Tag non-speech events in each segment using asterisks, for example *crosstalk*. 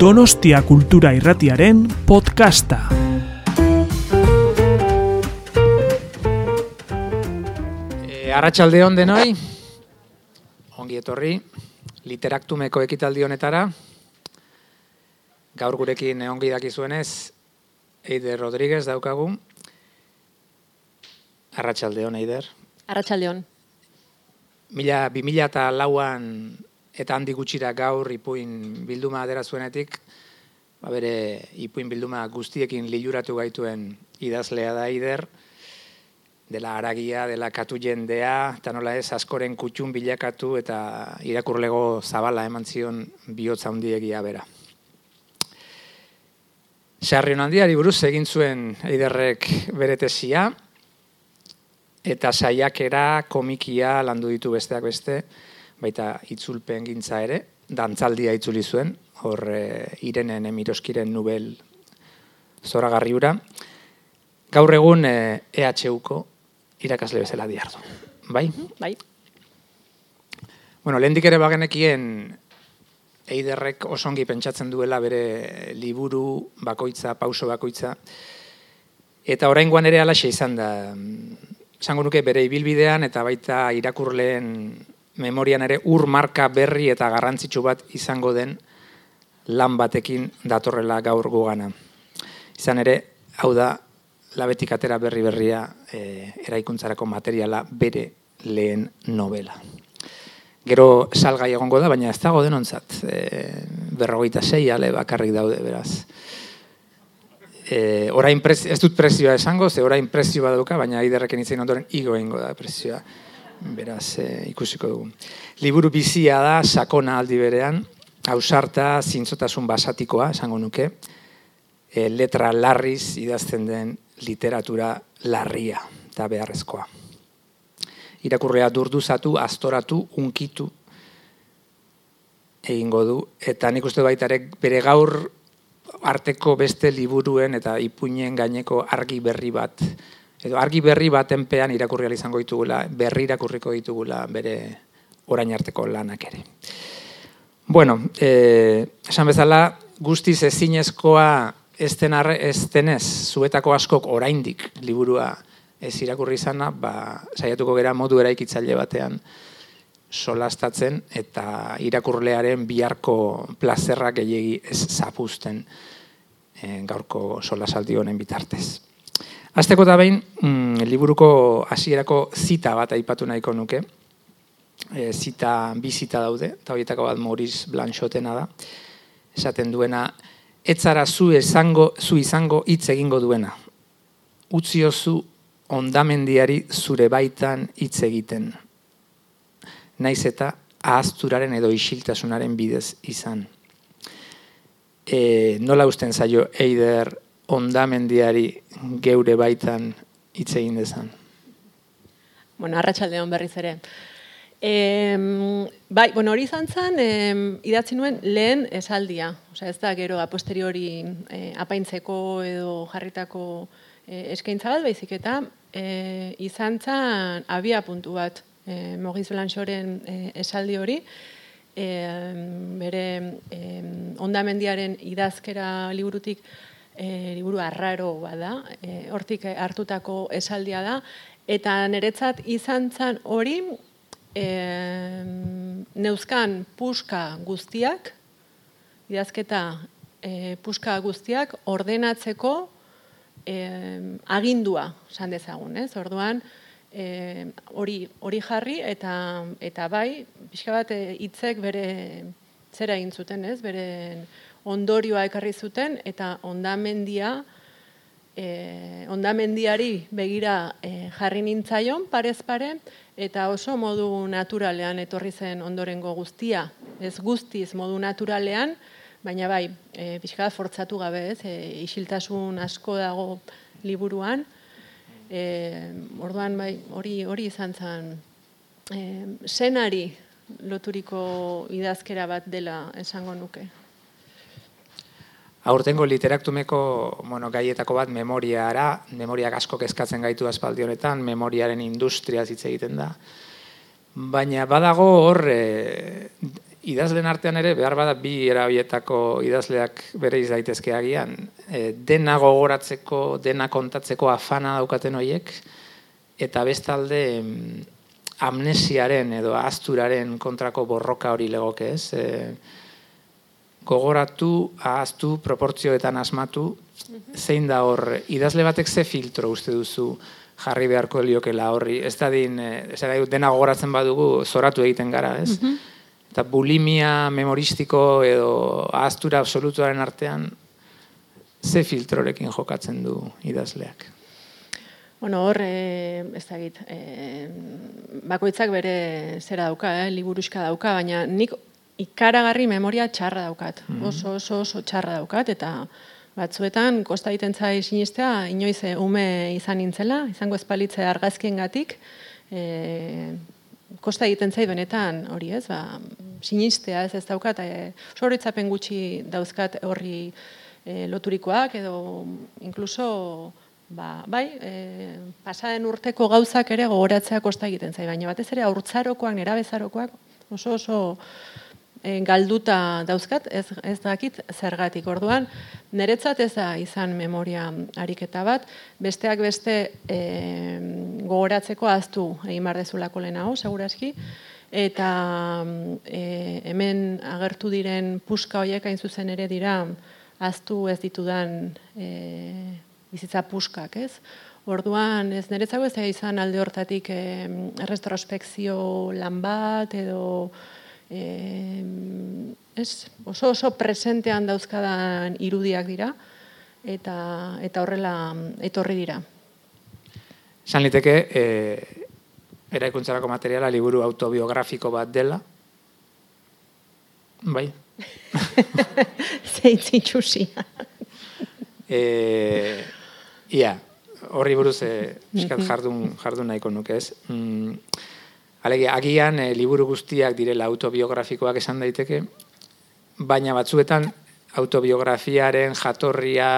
Donostia Kultura Irratiaren podcasta. E, Arratsalde on denoi. Ongi etorri Literaktumeko ekitaldi honetara. Gaur gurekin ongi dakizuenez Eider Rodríguez daukagu. Arratsalde on Eider. Arratsaldeon. Mila, bi mila eta lauan eta handi gutxira gaur ipuin bilduma adera zuenetik, ba bere ipuin bilduma guztiekin liluratu gaituen idazlea da Eider, dela aragia, dela katu jendea, eta nola ez, askoren kutxun bilakatu eta irakurlego zabala eman zion bihotza handiegia bera. Sarrion handiari buruz egin zuen eiderrek bere tesia, eta saiakera, komikia landu ditu besteak beste, baita itzulpen gintza ere, dantzaldia itzuli zuen, hor e, irenen emiroskiren nubel zoragarri ura. Gaur egun e, EHUko irakasle bezala diardu. Bai? Bai. Bueno, lehendik ere bagenekien eiderrek osongi pentsatzen duela bere liburu bakoitza, pauso bakoitza. Eta oraingoan ere alaxe izan da. Esango nuke bere ibilbidean eta baita irakurleen memorian ere ur marka berri eta garrantzitsu bat izango den lan batekin datorrela gaur gugana. Izan ere, hau da, labetik atera berri berria e, eraikuntzarako materiala bere lehen novela. Gero salgai egongo da, baina ez dago denontzat. E, berrogeita sei ale bakarrik daude, beraz. E, orain prez, ez dut prezioa esango, ze orain prezioa dauka, baina iderreken itzen ondoren igo egingo da prezioa. Beraz, e, ikusiko dugu. Liburu bizia da, sakona aldi berean, hausarta, zintzotasun basatikoa, esango nuke, e, letra larriz idazten den literatura larria eta beharrezkoa. Irakurrea durduzatu, astoratu, unkitu egingo du. Eta nik uste baitarek bere gaur arteko beste liburuen eta ipuinen gaineko argi berri bat. Edo argi berri batenpean irakurri izango ditugula, berri irakurriko ditugula bere orain arteko lanak ere. Bueno, eh, esan bezala, guztiz ezinezkoa ezten tenez, zuetako askok oraindik liburua ez irakurri izana, ba, saiatuko gera modu eraikitzaile batean solastatzen eta irakurlearen biharko plazerrak gehiegi ez zapuzten e, gaurko solasaldi honen bitartez. Azteko da behin, mm, liburuko hasierako zita bat aipatu nahiko nuke. E, zita, bi zita daude, eta horietako bat Maurice Blanchotena da. Esaten duena, etzara zu izango, zu izango hitz egingo duena. Utziozu ondamendiari zure baitan hitz egiten. Naiz eta ahazturaren edo isiltasunaren bidez izan. E, nola usten zaio eider ondamendiari geure baitan hitz egin dezan? Bueno, arratsaldeon berriz ere. E, bai, bueno, hori izan zen, e, idatzi nuen lehen esaldia. Osea, ez da gero a posteriori e, apaintzeko edo jarritako e, eskaintza bat, baizik eta e, izan zen abia puntu bat e, Mogiz Blanchoren e, esaldi hori, e, bere e, ondamendiaren idazkera liburutik e, liburu arraro bada, e, hortik hartutako esaldia da, eta niretzat izan zen hori e, neuzkan puska guztiak, idazketa e, puska guztiak ordenatzeko e, agindua, san dezagun, ez? Orduan, e, hori hori jarri eta eta bai, pixka bat hitzek bere zera egin zuten, ez? Bere ondorioa ekarri zuten eta ondamendia e, ondamendiari begira e, jarri nintzaion parez pare eta oso modu naturalean etorri zen ondorengo guztia, ez guztiz modu naturalean, baina bai, e, pixka fortzatu gabe, ez? E, isiltasun asko dago liburuan. E, orduan bai, hori hori izan zen e, senari loturiko idazkera bat dela esango nuke. Aurtengo literaktumeko bueno, gaietako bat memoriara, memoriak asko kezkatzen gaitu aspaldi honetan, memoriaren industria hitz egiten da. Baina badago hor e, idazlen artean ere, behar bada bi erabietako idazleak bere daitezke agian, e, dena gogoratzeko, dena kontatzeko afana daukaten horiek, eta bestalde mm, amnesiaren edo asturaren kontrako borroka hori legoke ez. E, gogoratu, ahaztu, proportzioetan asmatu, zein da hor, idazle batek ze filtro uste duzu jarri beharko liokela horri, ez da din, ez da dena gogoratzen badugu, zoratu egiten gara, ez? eta bulimia memoristiko edo ahaztura absolutuaren artean ze filtrorekin jokatzen du idazleak? Bueno, hor, e, ez da git, e, bakoitzak bere zera dauka, eh, liburuska dauka, baina nik ikaragarri memoria txarra daukat, mhm. oso, oso, oso txarra daukat, eta batzuetan, kosta egiten zai sinistea, inoiz eh, ume izan nintzela, izango espalitze argazkien gatik, e, kosta egiten zait benetan hori ez, ba, sinistea ez ez daukat, e, soritzapen gutxi dauzkat horri e, loturikoak edo inkluso ba, bai, e, pasaden urteko gauzak ere gogoratzea kosta egiten zait, baina batez ere aurtzarokoak, nerabezarokoak oso oso e, galduta dauzkat, ez, ez dakit zergatik. Orduan, niretzat ez da izan memoria ariketa bat, besteak beste e, gogoratzeko aztu egin bar dezulako lehenago, segurazki, eta e, hemen agertu diren puska horiek hain zuzen ere dira aztu ez ditudan e, bizitza puskak, ez? Orduan, ez niretzako ez da izan alde hortatik e, retrospekzio lan bat edo e, ez, oso oso presentean dauzkadan irudiak dira eta eta horrela etorri dira. San liteke e, eraikuntzarako materiala liburu autobiografiko bat dela. Bai. *laughs* Zeitzitxusi. e, ia, horri buruz e, jardun, jardun nahiko nuke ez. Mm, Alegi, agian e, liburu guztiak direla autobiografikoak esan daiteke, baina batzuetan autobiografiaren jatorria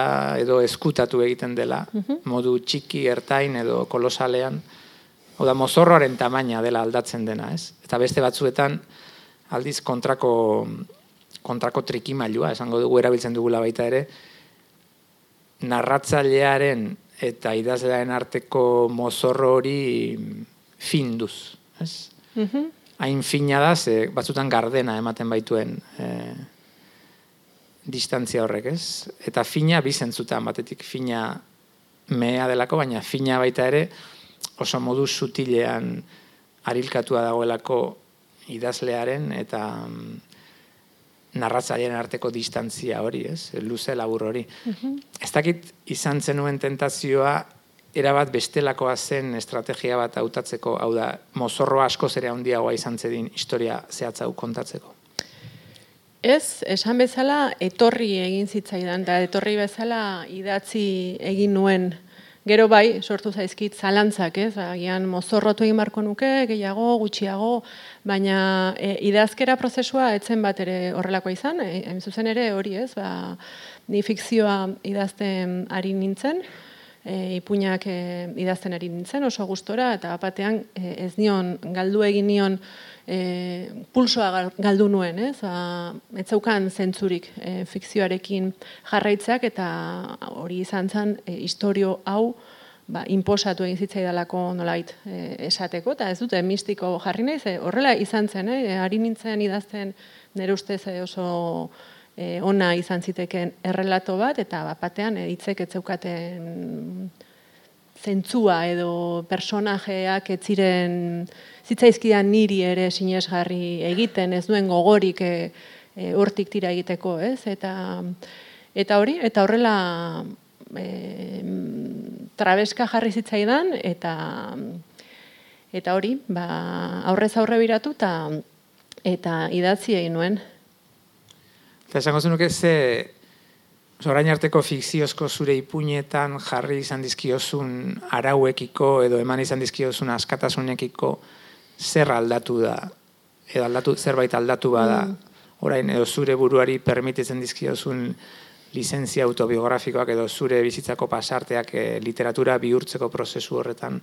edo eskutatu egiten dela, mhm. modu txiki, ertain edo kolosalean, oda mozorroaren tamaina dela aldatzen dena, ez? Eta beste batzuetan aldiz kontrako kontrako trikimailua, esango dugu erabiltzen dugula baita ere, narratzailearen eta idazlearen arteko mozorro hori finduz ez? Mm Hain fina da, ze batzutan gardena ematen baituen e, distantzia horrek, ez? Eta fina bizentzutan batetik fina mea delako, baina fina baita ere oso modu sutilean arilkatua dagoelako idazlearen eta mm, narratzaileen arteko distantzia hori, ez? Luze labur hori. Mm Ez dakit izan zenuen tentazioa erabat bestelakoa zen estrategia bat hautatzeko, hau da, mozorro asko zere handiagoa izan zedin historia zehatzau kontatzeko? Ez, esan bezala, etorri egin zitzaidan, da etorri bezala idatzi egin nuen, gero bai, sortu zaizkit zalantzak, ez, agian mozorrotu egin barko nuke, gehiago, gutxiago, baina e, idazkera prozesua etzen bat ere horrelakoa izan, e, zuzen ere hori ez, ba, ni fikzioa idazten ari nintzen, e, ipuinak e, idazten ari nintzen oso gustora eta batean e, ez nion galdu egin nion e, pulsoa galdu nuen, ez? Ba, ez zaukan zentzurik e, fikzioarekin jarraitzeak eta hori izan zen e, historio hau ba, imposatu egin zitzaidalako nolait e, esateko, eta ez dute mistiko jarri nahi, ze horrela izan zen, eh? ari nintzen idazten nire ustez oso e, ona izan ziteken errelato bat, eta batean e, hitzek ez zeukaten zentzua edo personajeak ez ziren zitzaizkidan niri ere sinesgarri egiten, ez duen gogorik e, e, hortik tira egiteko, ez? Eta, eta hori, eta horrela e, trabeska jarri zitzaidan, eta eta hori, ba, aurrez aurre biratu, eta, eta idatzi egin nuen. Eta esango zenuke ze orain arteko fikziozko zure ipuinetan jarri izan dizkiozun arauekiko edo eman izan dizkiozun askatasunekiko zer aldatu da edo aldatu, zerbait aldatu bada mm. orain edo zure buruari permititzen dizkiozun lizentzia autobiografikoak edo zure bizitzako pasarteak e, literatura bihurtzeko prozesu horretan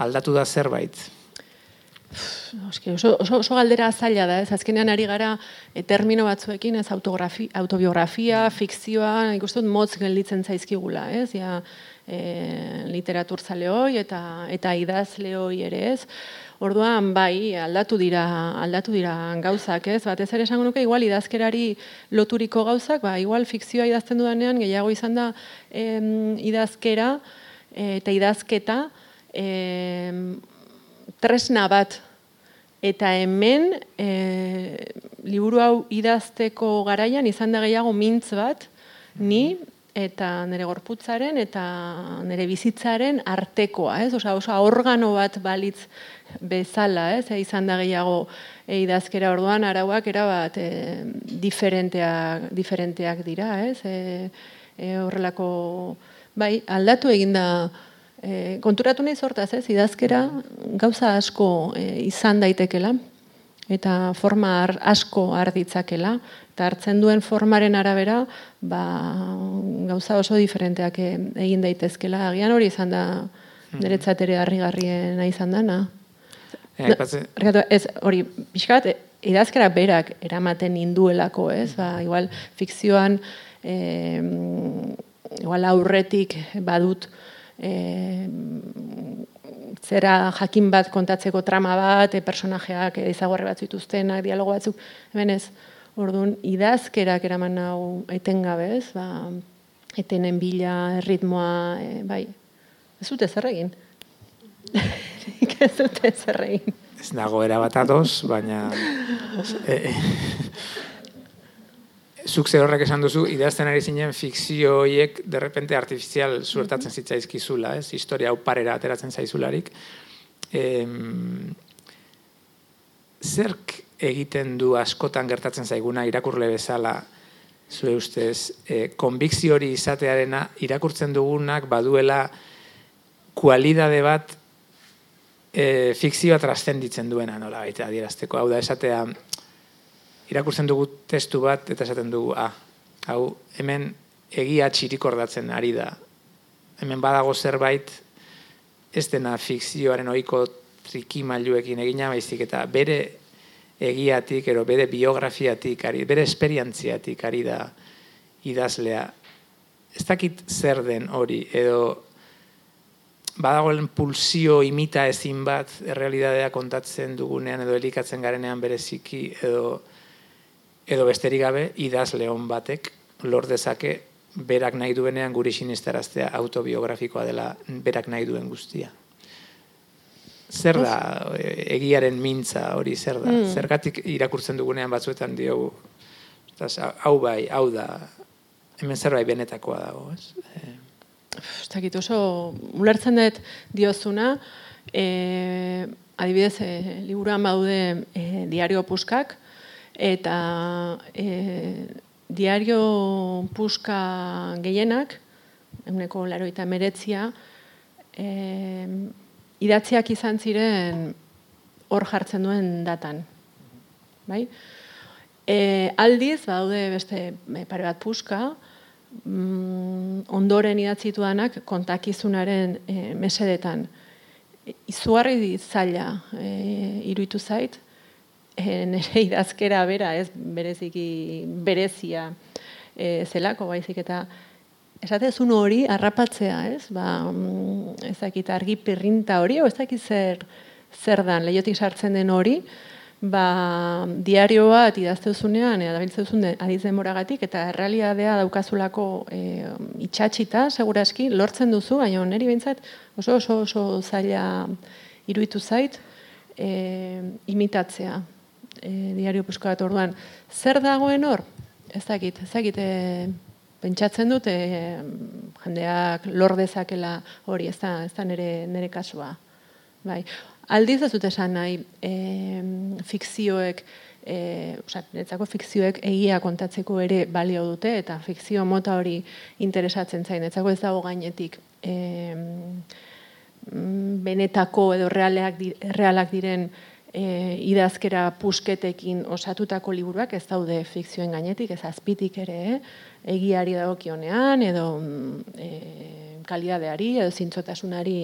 aldatu da zerbait? Oski, oso, oso, oso galdera zaila da, ez azkenean ari gara e, termino batzuekin, ez autografi, autobiografia, fikzioa, ikusten motz gelditzen zaizkigula, ez? Ja, e, literaturtzale hoi eta, eta idazle hoi ere, ez? Orduan, bai, aldatu dira, aldatu dira gauzak, ez? Batez ere esango nuke, igual idazkerari loturiko gauzak, ba, igual fikzioa idazten dudanean, gehiago izan da em, idazkera eta idazketa em, tresna bat eta hemen e, liburu hau idazteko garaian izan da gehiago mintz bat ni eta nire gorputzaren eta nire bizitzaren artekoa, ez? Osa, osa organo bat balitz bezala, ez? E, izan da gehiago e, idazkera orduan arauak erabat e, diferenteak, diferenteak dira, ez? E, e, horrelako, bai, aldatu eginda e, konturatu nahi sortaz, ez? Idazkera gauza asko e, izan daitekela eta forma asko arditzakela, eta hartzen duen formaren arabera, ba, gauza oso diferenteak e, egin daitezkela. Agian hori izan da, hmm. niretzat ere harrigarrien izan dana. E, ez, hori, pixkat, idazkera berak eramaten induelako, ez? Ba, igual, fikzioan, e, igual aurretik badut, e, zera jakin bat kontatzeko trama bat, e, personajeak e, izagorre bat zituztenak, dialogo batzuk, hemen ez, orduan, idazkerak eraman hau etengabe ez, ba, etenen bila, ritmoa, e, bai, ez dute zer egin. *laughs* ez dute zer egin. Ez nago erabat ados, baina... E, *laughs* zuk zer horrek esan duzu, idazten ari zinen fikzio horiek derrepente artifizial suertatzen mhm. zitzaizkizula, ez? Historia hau parera ateratzen zaizularik. Em, zerk egiten du askotan gertatzen zaiguna irakurle bezala, zue ustez, e, konbikzio hori izatearena irakurtzen dugunak baduela kualidade bat e, fikzioa trascenditzen duena, nola baita adierazteko. Hau da, esatea, irakurtzen dugu testu bat eta esaten dugu, ah, hau hemen egia txirikordatzen ari da. Hemen badago zerbait ez dena fikzioaren ohiko trikimailuekin egina baizik eta bere egiatik, ero bere biografiatik, ari, bere esperientziatik ari da idazlea. Ez dakit zer den hori, edo badagoen pulsio imita ezin bat errealidadea kontatzen dugunean edo elikatzen garenean bereziki edo edo besterik gabe idaz leon batek lor dezake berak nahi duenean guri sinisteraztea autobiografikoa dela berak nahi duen guztia. Zer da egiaren mintza hori zer da? Mm. Zergatik irakurtzen dugunean batzuetan diogu hau bai, hau da hemen zerbait benetakoa dago, ez? Eh. Ustakit oso ulertzen dut diozuna, e, adibidez, e, liburuan baude e, diario puskak, eta e, diario puska gehienak, eguneko laro eta meretzia, e, idatziak izan ziren hor jartzen duen datan. Bai? E, aldiz, baude beste pare bat puska, mm, ondoren idatzitu danak kontakizunaren e, mesedetan. Izugarri zaila e, iruitu zait, e, nire *laughs* idazkera bera, ez? Bereziki berezia e, zelako baizik eta esatezun hori harrapatzea, ez? Ba, mm, ez dakit argi perrinta hori, o ez dakit zer, zer dan, lehiotik sartzen den hori, ba, diario bat idazteuzunean, eta biltzeuzun adiz demoragatik, eta errealidadea daukazulako e, itxatxita, seguraski, lortzen duzu, baina niri behintzat oso oso oso zaila iruditu zait, e, imitatzea e, diario pusko bat orduan. Zer dagoen hor? Ez dakit, ez dakit, e, pentsatzen dut, e, jendeak lor dezakela hori, ez da, ez da nere, nere kasua. Bai. Aldiz ez dut esan nahi, e, fikzioek, e, oza, netzako fikzioek egia kontatzeko ere balio dute, eta fikzio mota hori interesatzen zain, netzako ez dago gainetik, e, benetako edo realak, realak diren e, idazkera pusketekin osatutako liburuak ez daude fikzioen gainetik, ez azpitik ere, eh? egiari dagokionean edo e, kalidadeari edo zintzotasunari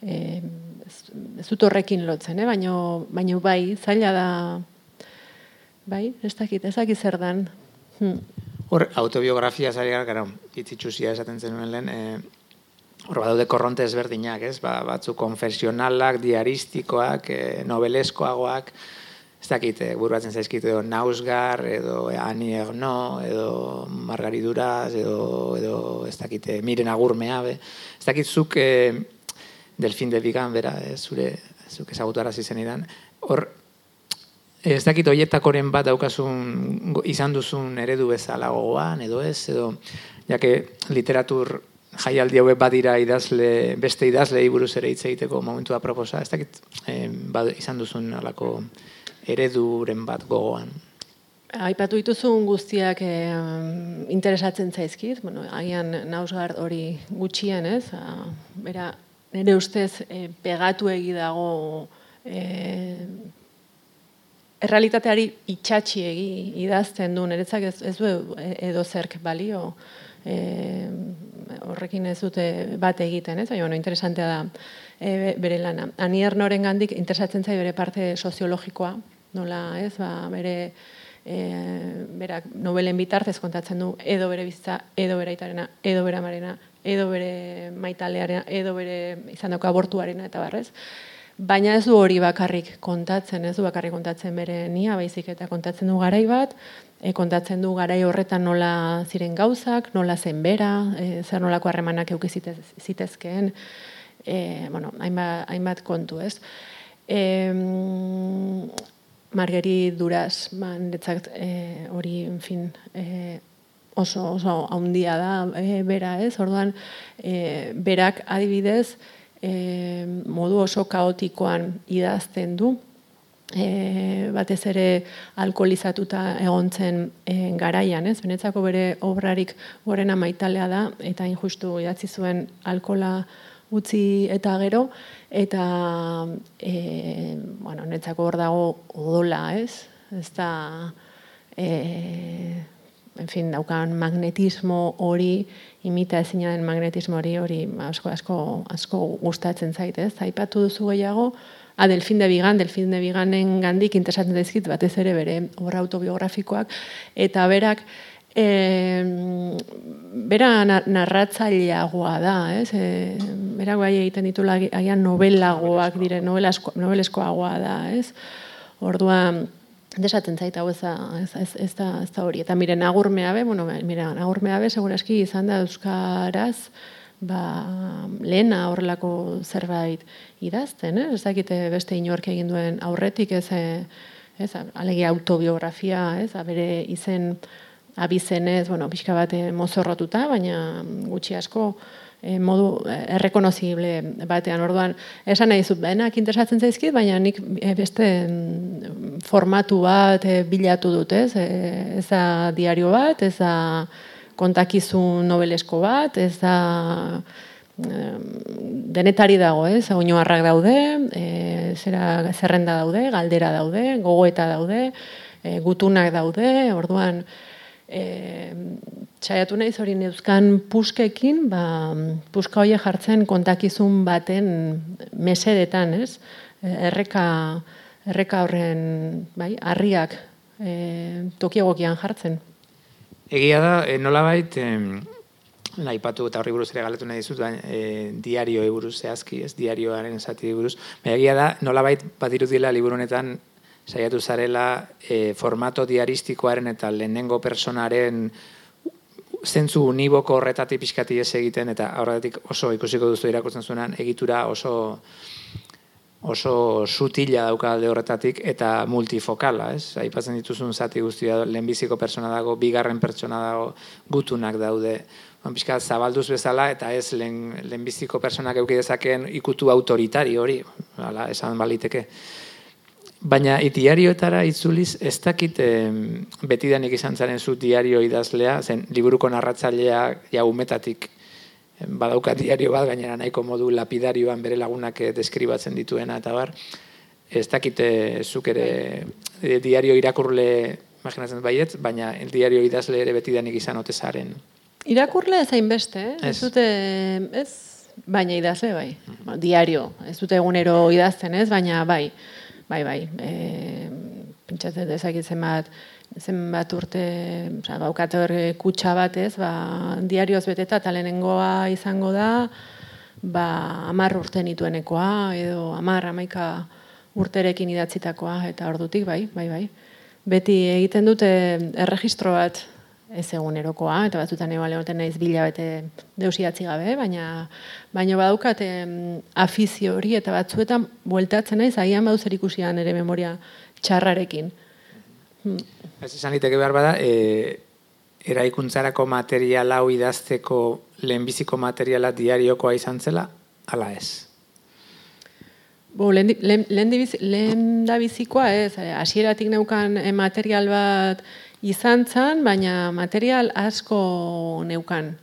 e, dut horrekin lotzen, eh? baino, baino bai, zaila da, bai, ez dakit, ez dakit zer dan. Hmm. Hor, autobiografia zari gara, gara, esaten zenuen lehen, e, hor badaude korronte ezberdinak, ez? Ba, batzu konfesionalak, diaristikoak, e, nobeleskoagoak, ez dakit, e, burbatzen zaizkit, edo Nausgar, edo Ani Erno, edo Margariduraz, edo, edo ez dakit, Miren Agurmea, be. ez dakit, zuk e, Delfin de Vigan, bera, e, zure, zuk ezagutara zizen idan, hor, ez dakit oietakoren bat daukasun, izan duzun eredu bezala gogoan, edo ez, edo, jake literatur jaialdi hauek badira idazle, beste idazle buruz ere hitz egiteko momentu da proposa, ez dakit eh, bad, izan duzun alako ereduren bat gogoan. Aipatu dituzun guztiak eh, interesatzen zaizkit, bueno, agian nausgard hori gutxien, ez? A, bera, nire ustez eh, pegatu egi dago eh, errealitateari itxatxi egi idazten du, niretzak ez, ez du edo zerk balio, e, horrekin ez dute bat egiten, ez? Baina, bueno, interesantea da e, bere lana. Anier noren gandik interesatzen zai bere parte soziologikoa, nola, ez? Ba, bere e, berak nobelen bitartez kontatzen du edo bere bizitza, edo bere aitarena, edo bere amarena, edo bere maitalearena, edo bere izan abortuarena eta barrez. Baina ez du hori bakarrik kontatzen, ez du bakarrik kontatzen bere nia, baizik eta kontatzen du garai bat, e, kontatzen du garai horretan nola ziren gauzak, nola zen bera, e, zer nolako harremanak euki zitezkeen, e, bueno, hainbat, hainbat kontu, ez? E, Margeri Duraz, man, detzak, e, hori, en fin, e, oso, oso haundia da, e, bera, ez? Orduan, e, berak adibidez, e, modu oso kaotikoan idazten du, e, batez ere alkoholizatuta egontzen e, garaian, ez? Benetzako bere obrarik gorena maitalea da eta injustu idatzi zuen alkola utzi eta gero eta e, bueno, netzako hor dago odola, ez? Ez da e, en fin, daukan magnetismo hori imita ezina den magnetismo hori hori asko asko asko gustatzen zait, ez? Aipatu duzu gehiago, a ah, Delfin de Bigan, Delfin de Biganen gandik interesatzen daizkit batez ere bere obra autobiografikoak eta berak e, bera narratzaileagoa da, ez? E, berak bai egiten ditula agian novelagoak dire, novelasko, noveleskoagoa da, ez? Orduan, desaten zait hau ez ez, ez, ez, da, ez da hori. Eta miren agurmea be, bueno, mira, agurmea be, seguraski izan da Euskaraz, ba, lehena horrelako zerbait idazten, eh? ez dakite beste inork egin duen aurretik, ez, eh, ez alegi autobiografia, ez, bere izen abizenez, bueno, pixka bat eh, mozorrotuta, baina gutxi asko e, modu errekonozible batean orduan. Esan nahi zut, benak interesatzen zaizkit, baina nik beste mm, formatu bat bilatu dut, ez, ez da diario bat, ez da kontakizun nobelesko bat, ez da denetari dago, ez? Oinoarrak daude, e, zera zerrenda daude, galdera daude, gogoeta daude, e, gutunak daude, orduan e, txaiatu nahi zori neuzkan puskekin, ba, puska hori jartzen kontakizun baten mesedetan, ez? Erreka, erreka horren, bai, harriak e, tokiagokian jartzen. Egia da, e, nolabait, e, naipatu eta horri buruz ere galetu nahi dizut, e, diario buruz zehazki, ez diarioaren zati buruz. Baina egia da, nolabait bat irudila liburu honetan saiatu zarela e, formato diaristikoaren eta lehenengo personaren zentzu uniboko horretatik pixkati ez egiten, eta horretik oso ikusiko duzu irakurtzen zuenan, egitura oso oso sutila dauka alde horretatik eta multifokala, ez? Aipatzen dituzun zati guztia lehenbiziko pertsona dago, bigarren pertsona dago, gutunak daude. Ban pixka zabalduz bezala eta ez lehen, lehenbiziko pertsonak euki dezakeen ikutu autoritari hori, hala, esan baliteke. Baina diarioetara itzuliz ez dakit eh, betidanik izan zaren zu diario idazlea, zen liburuko narratzailea ja umetatik badauka diario bat, gainera nahiko modu lapidarioan bere lagunak eh, deskribatzen dituena, eta bar, ez dakite zuk ere e, diario irakurle imaginatzen baiet, baina el diario idazle ere beti danik izan otezaren. Irakurle ez hainbeste, eh? ez dute, ez, baina idazle bai. Ba, diario, ez dute egunero idazten ez, baina bai, bai, bai. E, pentsatzen dezakitzen bat, zenbat urte, oza, baukat hor kutsa bat ez, ba, diarioz beteta eta lehenengoa izango da, ba, amar urte nituenekoa, edo amar, amaika urterekin idatzitakoa, eta ordutik bai, bai, bai. Beti egiten dute erregistro bat ez egunerokoa, eta batzutan eba lehoten naiz bila bete deusiatzi gabe, baina, baina badaukat afizio hori, eta batzuetan bueltatzen naiz, agian badu ikusian ere memoria txarrarekin. Hmm. Ez izan liteke behar bada, e, eraikuntzarako material hau idazteko lehenbiziko materiala diariokoa izan zela, ala ez? Bo, lehen, lehen, lehen da bizikoa ez, hasieratik neukan eh, material bat izan zan, baina material asko neukan.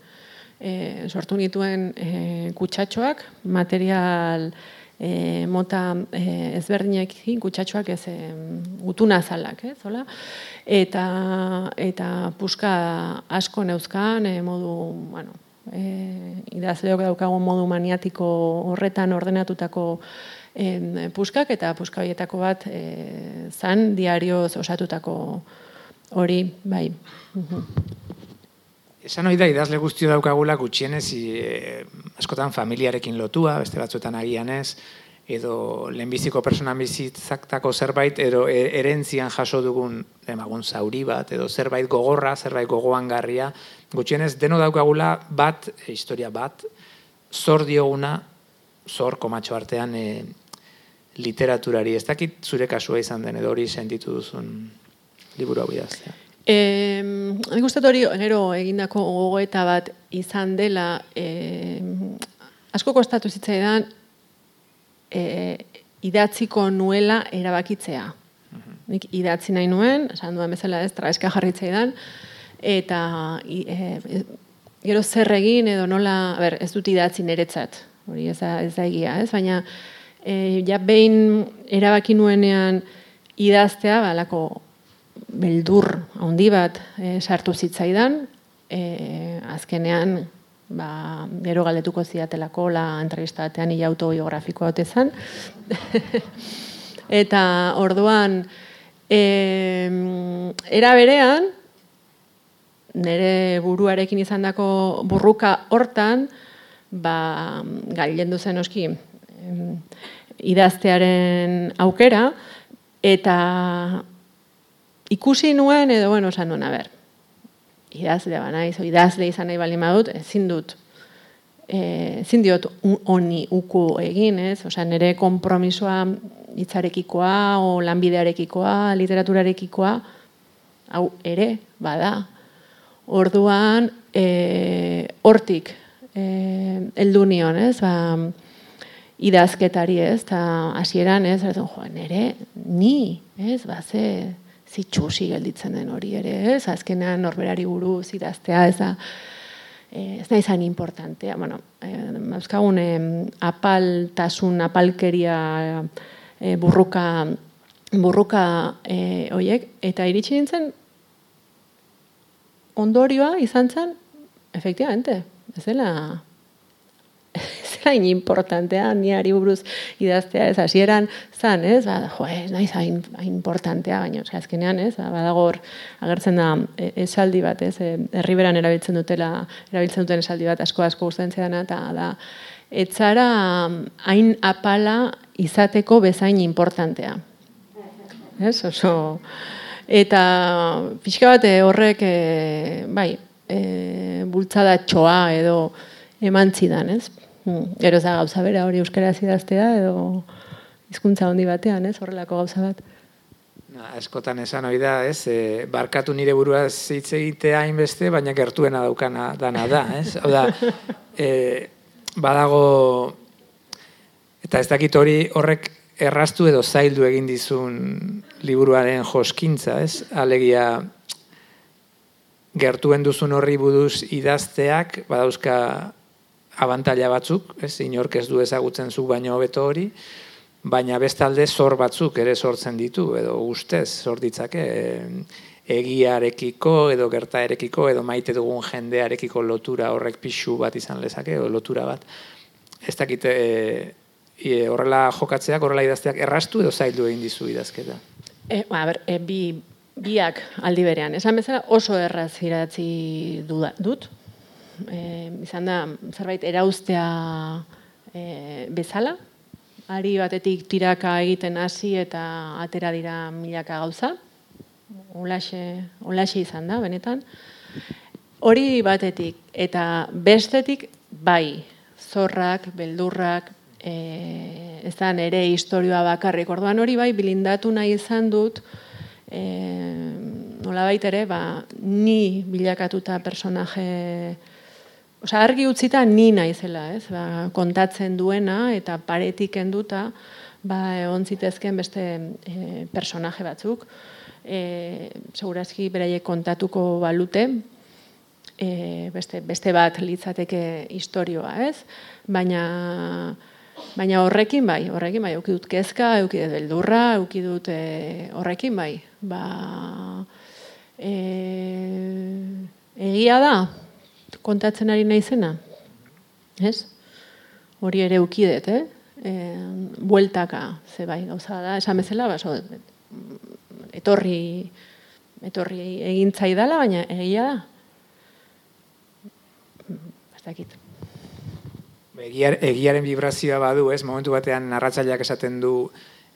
E, sortu nituen e, kutsatxoak, material e, mota e, ezberdinek kutsatxoak ez e, gutuna zalak, ez, hola? Eta, eta puska asko neuzkan, e, modu, bueno, e, idazleok daukagun modu maniatiko horretan ordenatutako e, puskak, eta puska horietako bat e, zan diarioz osatutako hori, bai. Esan hori da, idazle guztio daukagula gutxienez, e, askotan familiarekin lotua, beste batzuetan agian ez, edo lehenbiziko persona bizitzaktako zerbait, edo e, erentzian jaso dugun demagun zauri bat, edo zerbait gogorra, zerbait gogoan garria, gutxienez, deno daukagula bat, e, historia bat, zor dioguna, zor komatxo artean e, literaturari. Ez dakit zure kasua izan den, edo hori sentitu duzun liburu hau idaztea. Eh, nik uste hori gero egindako gogoeta bat izan dela eh, asko kostatu zitzaidan eh, idatziko nuela erabakitzea. Nik idatzi nahi nuen, esan duen bezala ez, traeska jarritzaidan, eta e, gero zer egin edo nola, ber, ez dut idatzi niretzat, hori ez da, ez da egia, ez? baina e, ja behin erabaki nuenean idaztea, balako beldur handi bat e, sartu zitzaidan, e, azkenean, ba, gero galdetuko ziatelako la entrevista batean ia autobiografikoa hote zen. *laughs* Eta orduan, e, era berean, nire buruarekin izandako burruka hortan, ba, gailendu zen oski, idaztearen aukera, eta ikusi nuen edo bueno, esan nuen, a ber. Idazle ba naiz, idazle izan nahi bali madut, ezin dut. Eh, ezin diot honi uku egin, ez? Osea, nere konpromisoa hitzarekikoa o lanbidearekikoa, literaturarekikoa hau ere bada. Orduan, eh, hortik eh heldu nion, ez? Ba, idazketari, ez? Ta hasieran, ez? Jo, nere ni, ez? Ba, ze zitsusi gelditzen den hori ere, ez? Azkenean norberari buruz idaztea ez da eh, ez da izan importantea. Bueno, eh, apaltasun, apalkeria eh, burruka burruka eh, oiek, eta iritsi nintzen ondorioa izan zen, efektibamente, ez dela hain importantea, ni ari buruz idaztea, ez, hasieran zan, ez, ba, jo, ez, naiz hain, importantea, baina, ez, azkenean, ez, ba, badagor, agertzen da, e, esaldi bat, ez, e, herriberan erabiltzen dutela, erabiltzen duten esaldi bat, asko asko gustatzen zedana, eta da, etzara hain apala izateko bezain importantea. Ez, oso, eta pixka bat horrek, e, bai, e, bultzada txoa edo eman zidan, ez? Hmm. Gero za gauza bera hori euskaraz idaztea edo hizkuntza handi batean, ez? Horrelako gauza bat. Na, eskotan esan hori da, ez? E, barkatu nire burua hitz egitea hainbeste, baina gertuena daukana dana da, ez? Hau da, e, badago eta ez dakit hori horrek erraztu edo zaildu egin dizun liburuaren joskintza, ez? Alegia gertuen duzun horri buduz idazteak, badauzka abantaila batzuk, ez, inork ez du ezagutzen zu baino hobeto hori, baina bestalde zor batzuk ere sortzen ditu, edo ustez zor ditzake, egiarekiko edo gertaerekiko edo maite dugun jendearekiko lotura horrek pixu bat izan lezake, edo lotura bat. ez dakit e, e, horrela jokatzeak, horrela idazteak errastu edo zaildu egin dizu idazketa? E, ba, ber, e, bi, biak aldi berean. Esan bezala oso erraz iratzi dut. E, izan da, zerbait erauztea e, bezala. Ari batetik tiraka egiten hasi eta atera dira milaka gauza. Olaxe, olaxe izan da, benetan. Hori batetik, eta bestetik, bai, zorrak, beldurrak, e, ez da nere historioa bakarrik. Orduan hori bai, bilindatu nahi izan dut, e, nola ere, ba, ni bilakatuta personaje, oza, argi utzita ni naizela, ez? Ba, kontatzen duena eta paretik enduta, ba, egon zitezken beste e, personaje batzuk. E, segurazki beraiek kontatuko balute, e, beste, beste bat litzateke historioa, ez? Baina, baina horrekin bai, horrekin bai, euki dut kezka, euki dut beldurra, euki dut e, horrekin bai. Ba, e, egia da, kontatzen ari naizena, ez? Hori ere euki dut, eh? E, bueltaka, ze bai, gauza da, esan bezala, ba, so, etorri, etorri egin zaidala, baina egia da, dakit. Egiar, egiaren vibrazioa badu, ez? Momentu batean narratzaileak esaten du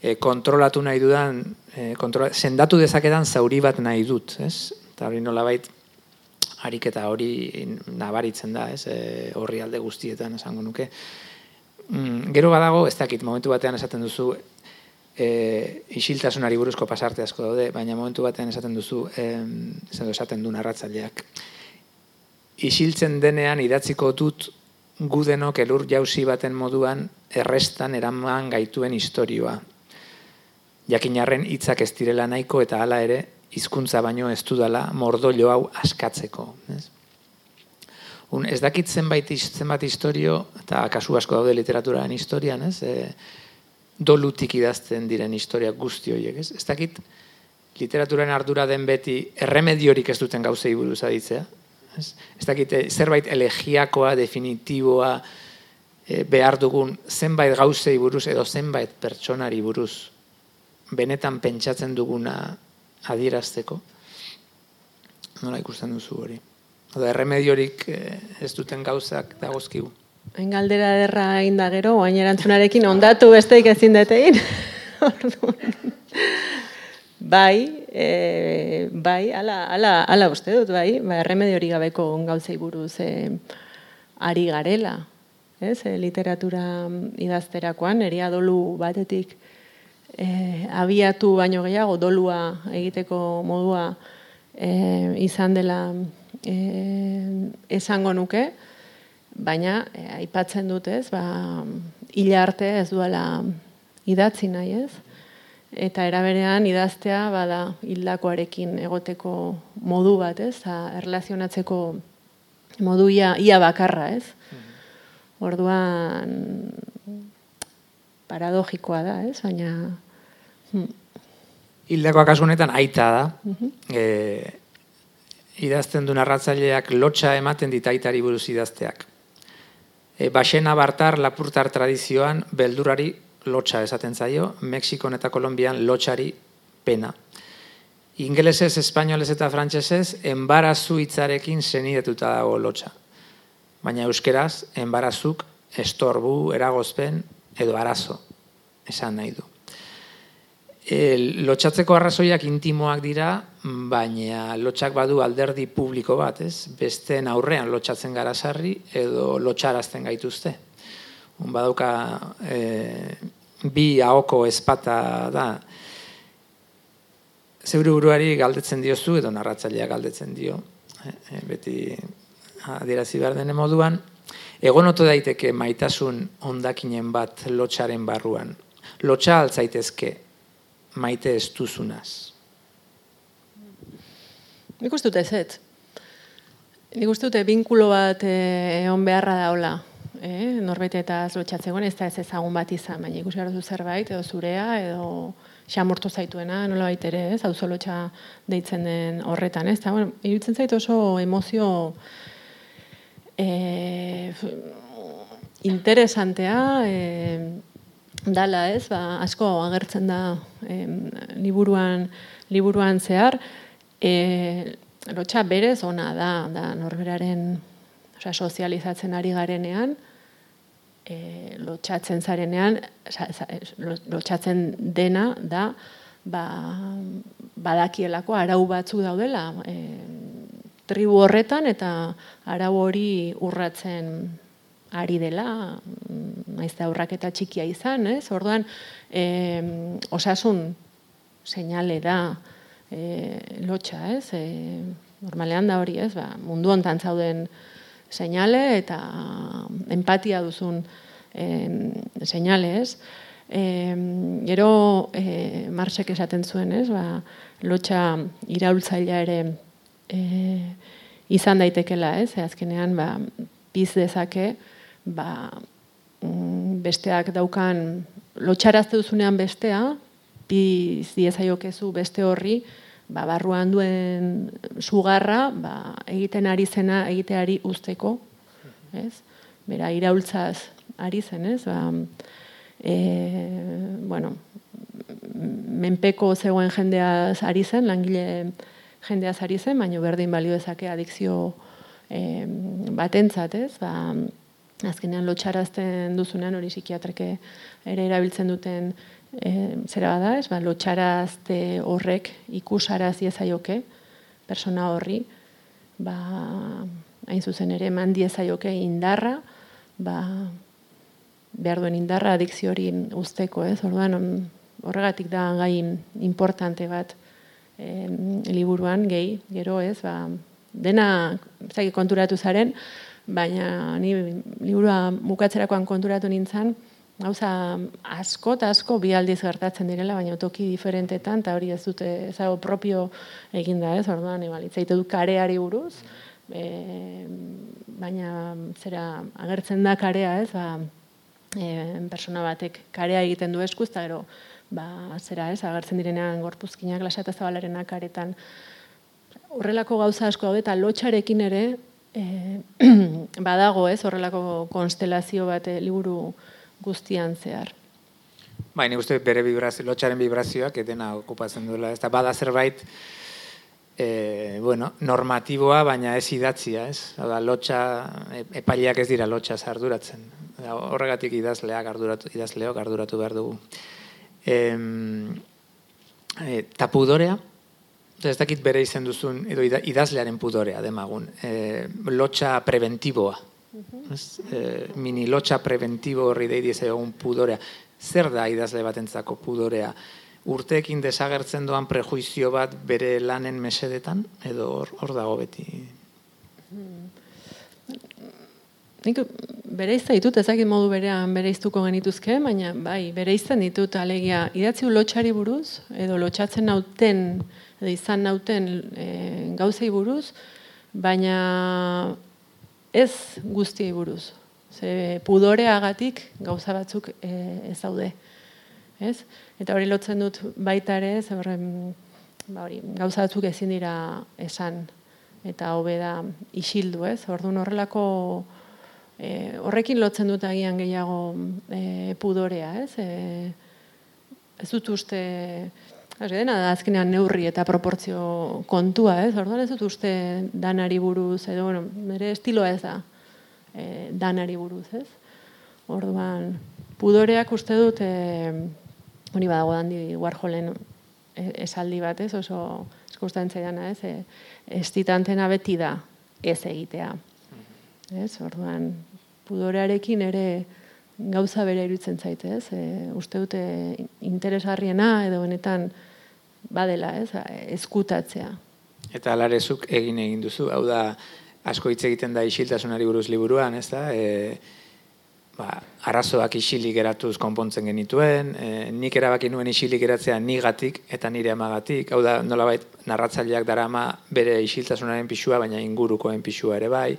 e, kontrolatu nahi dudan, e, kontrola, sendatu dezakedan zauri bat nahi dut, ez? Eta hori nola bait, harik eta hori nabaritzen da, ez? E, horri alde guztietan esango nuke. Mm, gero badago, ez dakit, momentu batean esaten duzu, e, isiltasunari buruzko pasarte asko daude, baina momentu batean esaten duzu, e, esaten du narratzaileak isiltzen denean idatziko dut gudenok elur jauzi baten moduan errestan eraman gaituen historioa. Jakinarren hitzak ez direla nahiko eta hala ere hizkuntza baino ez dudala mordoilo hau askatzeko. Ez? Un, ez dakit zenbait, zenbait historio, eta kasu asko daude literaturaren historian, ez? E, dolutik idazten diren historia guzti horiek, ez? Ez dakit literaturaren ardura den beti erremediorik ez duten gauzei buruz aditzea, Ez, ez dakite, zerbait elegiakoa, definitiboa, e, behar dugun zenbait gauzei buruz edo zenbait pertsonari buruz benetan pentsatzen duguna adierazteko. Nola ikusten duzu hori? Oda, erremediorik e, ez duten gauzak dagozkigu. Hain galdera derra hain da gero, hain erantzunarekin ondatu besteik ezin detein. *laughs* bai, e, bai, ala, ala, ala uste dut, bai, ba, erremedio hori gabeko gauzei buruz e, ari garela, ez, e, literatura idazterakoan, eria dolu batetik e, abiatu baino gehiago, dolua egiteko modua e, izan dela e, esango nuke, baina e, aipatzen dut ez, ba, hila arte ez duela idatzi nahi ez, eta eraberean idaztea bada hildakoarekin egoteko modu bat, ez? Ta erlazionatzeko modu ia, ia bakarra, ez? Mhm. Orduan paradogikoa da, ez? Baina. Hildakoa kasu honetan aita da. Mm idazten du narratzaileak lotxa ematen dit aitari buruz idazteak. E, Baxena Bartar Lapurtar tradizioan beldurari lotxa esaten zaio, Mexikon eta Kolombian lotxari pena. Ingelesez, espainolez eta frantsesez enbarazu hitzarekin senidetuta dago lotxa. Baina euskeraz, enbarazuk estorbu, eragozpen edo arazo esan nahi du. E, lotxatzeko arrazoiak intimoak dira, baina lotxak badu alderdi publiko bat, ez? Besteen aurrean lotxatzen gara sarri edo lotxarazten gaituzte badauka e, bi ahoko espata da. Zeure buruari galdetzen diozu edo narratzailea galdetzen dio. E, beti adierazi behar dene moduan. Egon oto daiteke maitasun ondakinen bat lotxaren barruan. Lotxa altzaitezke maite ez duzunaz. Nik uste dute ez Nik uste dute binkulo bat egon beharra daula eh, norbait eta lotxatzegoen ez da ez ezagun bat izan, baina ikusi gara zerbait, edo zurea, edo xamortu zaituena, nola baita ere, ez, hau lotxa deitzen den horretan, ez, eta, bueno, irutzen zait oso emozio e, interesantea e, dala, ez? Ba, asko agertzen da e, liburuan, liburuan zehar, e, lotxa berez ona da, da norberaren osea, sozializatzen ari garenean, e, lotxatzen zarenean, lotxatzen dena da, ba, badakielako arau batzu daudela, e, tribu horretan eta arau hori urratzen ari dela, naiz da aurrak eta txikia izan, ez? Orduan, e, osasun seinale da e, lotxa, ez? E, normalean da hori, ez? Ba, mundu hontan zauden seinale eta empatia duzun e, seinale, ez? E, gero e, Marsek esaten zuen, ez? Ba, lotxa iraultzailea ere e, izan daitekela, ez? E, azkenean, ba, biz dezake, ba, mm, besteak daukan lotxarazte duzunean bestea, bi diezaiokezu beste horri, ba, barruan duen sugarra, ba, egiten ari zena egiteari usteko, ez? Bera, iraultzaz ari zen, ez? Ba, e, bueno, menpeko zegoen jendeaz ari zen, langile jendeaz ari zen, baina berdin balio dezake adikzio e, batentzat, ez? Ba, azkenean lotxarazten duzunean hori psikiatreke ere erabiltzen duten e, zera bada, ez, ba, lotxarazte horrek ikusaraz diezaioke, persona horri, ba, hain zuzen ere eman diezaioke indarra, ba, behar duen indarra adikzio hori usteko, ez, orduan horregatik da gai importante bat e, liburuan, gehi, gero, ez, ba, dena, zaki konturatu zaren, baina ni liburua bukatzerakoan konturatu nintzen, gauza asko eta asko bi aldiz gertatzen direla, baina toki diferentetan, eta hori ez dute ezago propio eginda ez, orduan, ebal, itzaitu du kareari buruz, e, baina zera agertzen da karea ez, ba, e, persona batek karea egiten du eskuz, eta gero, ba, zera ez, agertzen direnean gorpuzkinak, lasata zabalarenak karetan, horrelako gauza asko hau eta lotxarekin ere, e, *clears throat* badago ez horrelako konstelazio bat e, liburu guztian zehar. Bai, nik uste bere vibrazio, lotxaren vibrazioak edena okupatzen duela. Ez da, bada zerbait, e, bueno, normatiboa, baina ez idatzia, ez? Da, lotxa, e, epaileak ez dira lotxa zarduratzen. Da, horregatik idazleak arduratu, idazleok arduratu behar dugu. E, e, tapudorea, ez dakit bere izen duzun, edo idazlearen pudorea demagun, e, lotxa preventiboa. E, mini lotxa preventibo horri deidi ez egun pudorea. Zer da idazle batentzako pudorea? Urteekin desagertzen doan prejuizio bat bere lanen mesedetan, edo hor, hor dago beti? Hmm. Nik bere izan ditut, ezakit modu berean bere iztuko genituzke, baina bai, bere izan ditut alegia idatzi lotxari buruz, edo lotxatzen nauten edo izan nauten e, gauzei buruz, baina ez guztiei buruz. Ze pudoreagatik gauza batzuk e, ez daude. Ez? Eta hori lotzen dut baita ere, ez horren, ba hori, gauza batzuk ezin dira esan eta hobe da isildu, ez? Orduan horrelako e, horrekin lotzen dut agian gehiago e, pudorea, ez? E, ez dut uste Ez dena azkenean neurri eta proportzio kontua, ez? Orduan ez dut uste danari buruz edo bueno, bere estiloa ez da. E, danari buruz, ez? Orduan pudoreak uste dut eh hori badago dandi Warholen e, esaldi bat, ez? Oso eskustan zaidana, ez? E, estitantena beti da ez egitea. Ez? Orduan pudorearekin ere gauza bere irutzen zaite, ez? E, uste dute interesgarriena edo benetan badela, ez, eskutatzea. Eta alarezuk egin egin duzu, hau da, asko hitz egiten da isiltasunari buruz liburuan, ez da, e, ba, arazoak isilik eratuz konpontzen genituen, e, nik erabaki nuen isilik eratzea nigatik eta nire amagatik, hau da, nolabait, narratzaileak dara ama bere isiltasunaren pixua, baina ingurukoen pixua ere bai,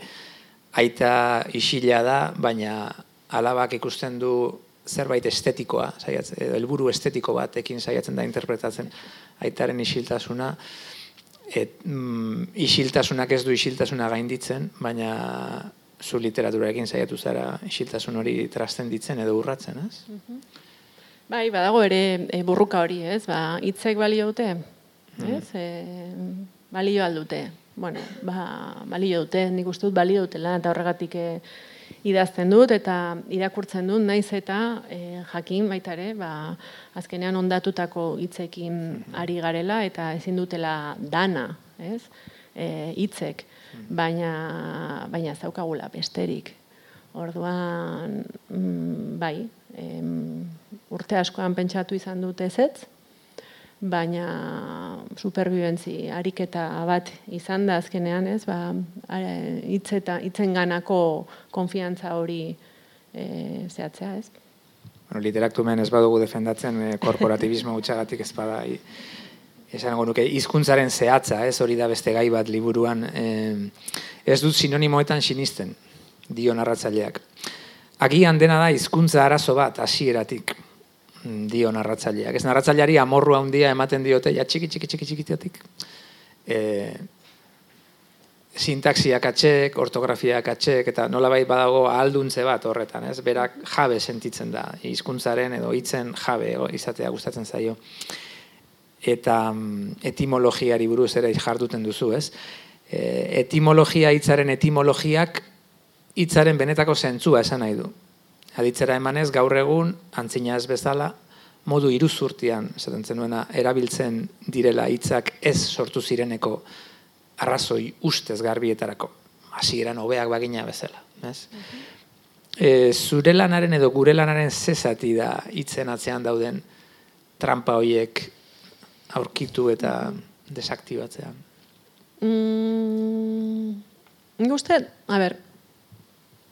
aita isila da, baina alabak ikusten du zerbait estetikoa, saiatzen, edo helburu estetiko batekin saiatzen da interpretatzen aitaren isiltasuna. Et, mm, isiltasunak ez du isiltasuna gainditzen, baina zu literaturarekin saiatu zara isiltasun hori trastenditzen edo urratzen, ez? Bai, badago ere e, burruka hori, ez? Ba, hitzek balio dute, ez? E, balio aldute. Bueno, ba, balio dute, nik uste dut balio dutela, eta horregatik e, idazten dut, eta irakurtzen dut, naiz eta e, jakin baita ere, ba, azkenean ondatutako hitzekin ari garela, eta ezin dutela dana, ez? E, hitzek, baina, baina zaukagula besterik. Orduan, mm, bai, em, urte askoan pentsatu izan dut ezetz, baina superbibentzi ariketa bat izan da azkenean, ez? Ba, hitz eta hitzen ganako konfiantza hori e, zehatzea, ez? Bueno, literaktumen ez badugu defendatzen e, korporatibismo *laughs* utxagatik ez bada i, esan nuke hizkuntzaren zehatza, ez hori da beste gai bat liburuan e, ez dut sinonimoetan sinisten dio narratzaileak. Agian dena da hizkuntza arazo bat hasieratik dio narratzaileak. Ez narratzaileari amorrua handia ematen diote ja txiki txiki txiki txikitatik. Eh sintaxiak atxek, ortografiak atxek, eta nolabait badago alduntze bat horretan, ez? Berak jabe sentitzen da, hizkuntzaren edo hitzen jabe izatea gustatzen zaio. Eta mm, etimologiari buruz ere jarduten duzu, ez? E, etimologia hitzaren etimologiak hitzaren benetako zentzua esan nahi du. Aditzera emanez, gaur egun, antzina ez bezala, modu iruzurtian, esaten zenuena, erabiltzen direla hitzak ez sortu zireneko arrazoi ustez garbietarako. Hasi eran hobeak bagina bezala. Ez? E, zure lanaren edo gure lanaren zezati da hitzen atzean dauden trampa hoiek aurkitu eta desaktibatzea. Mm, uste, a ber,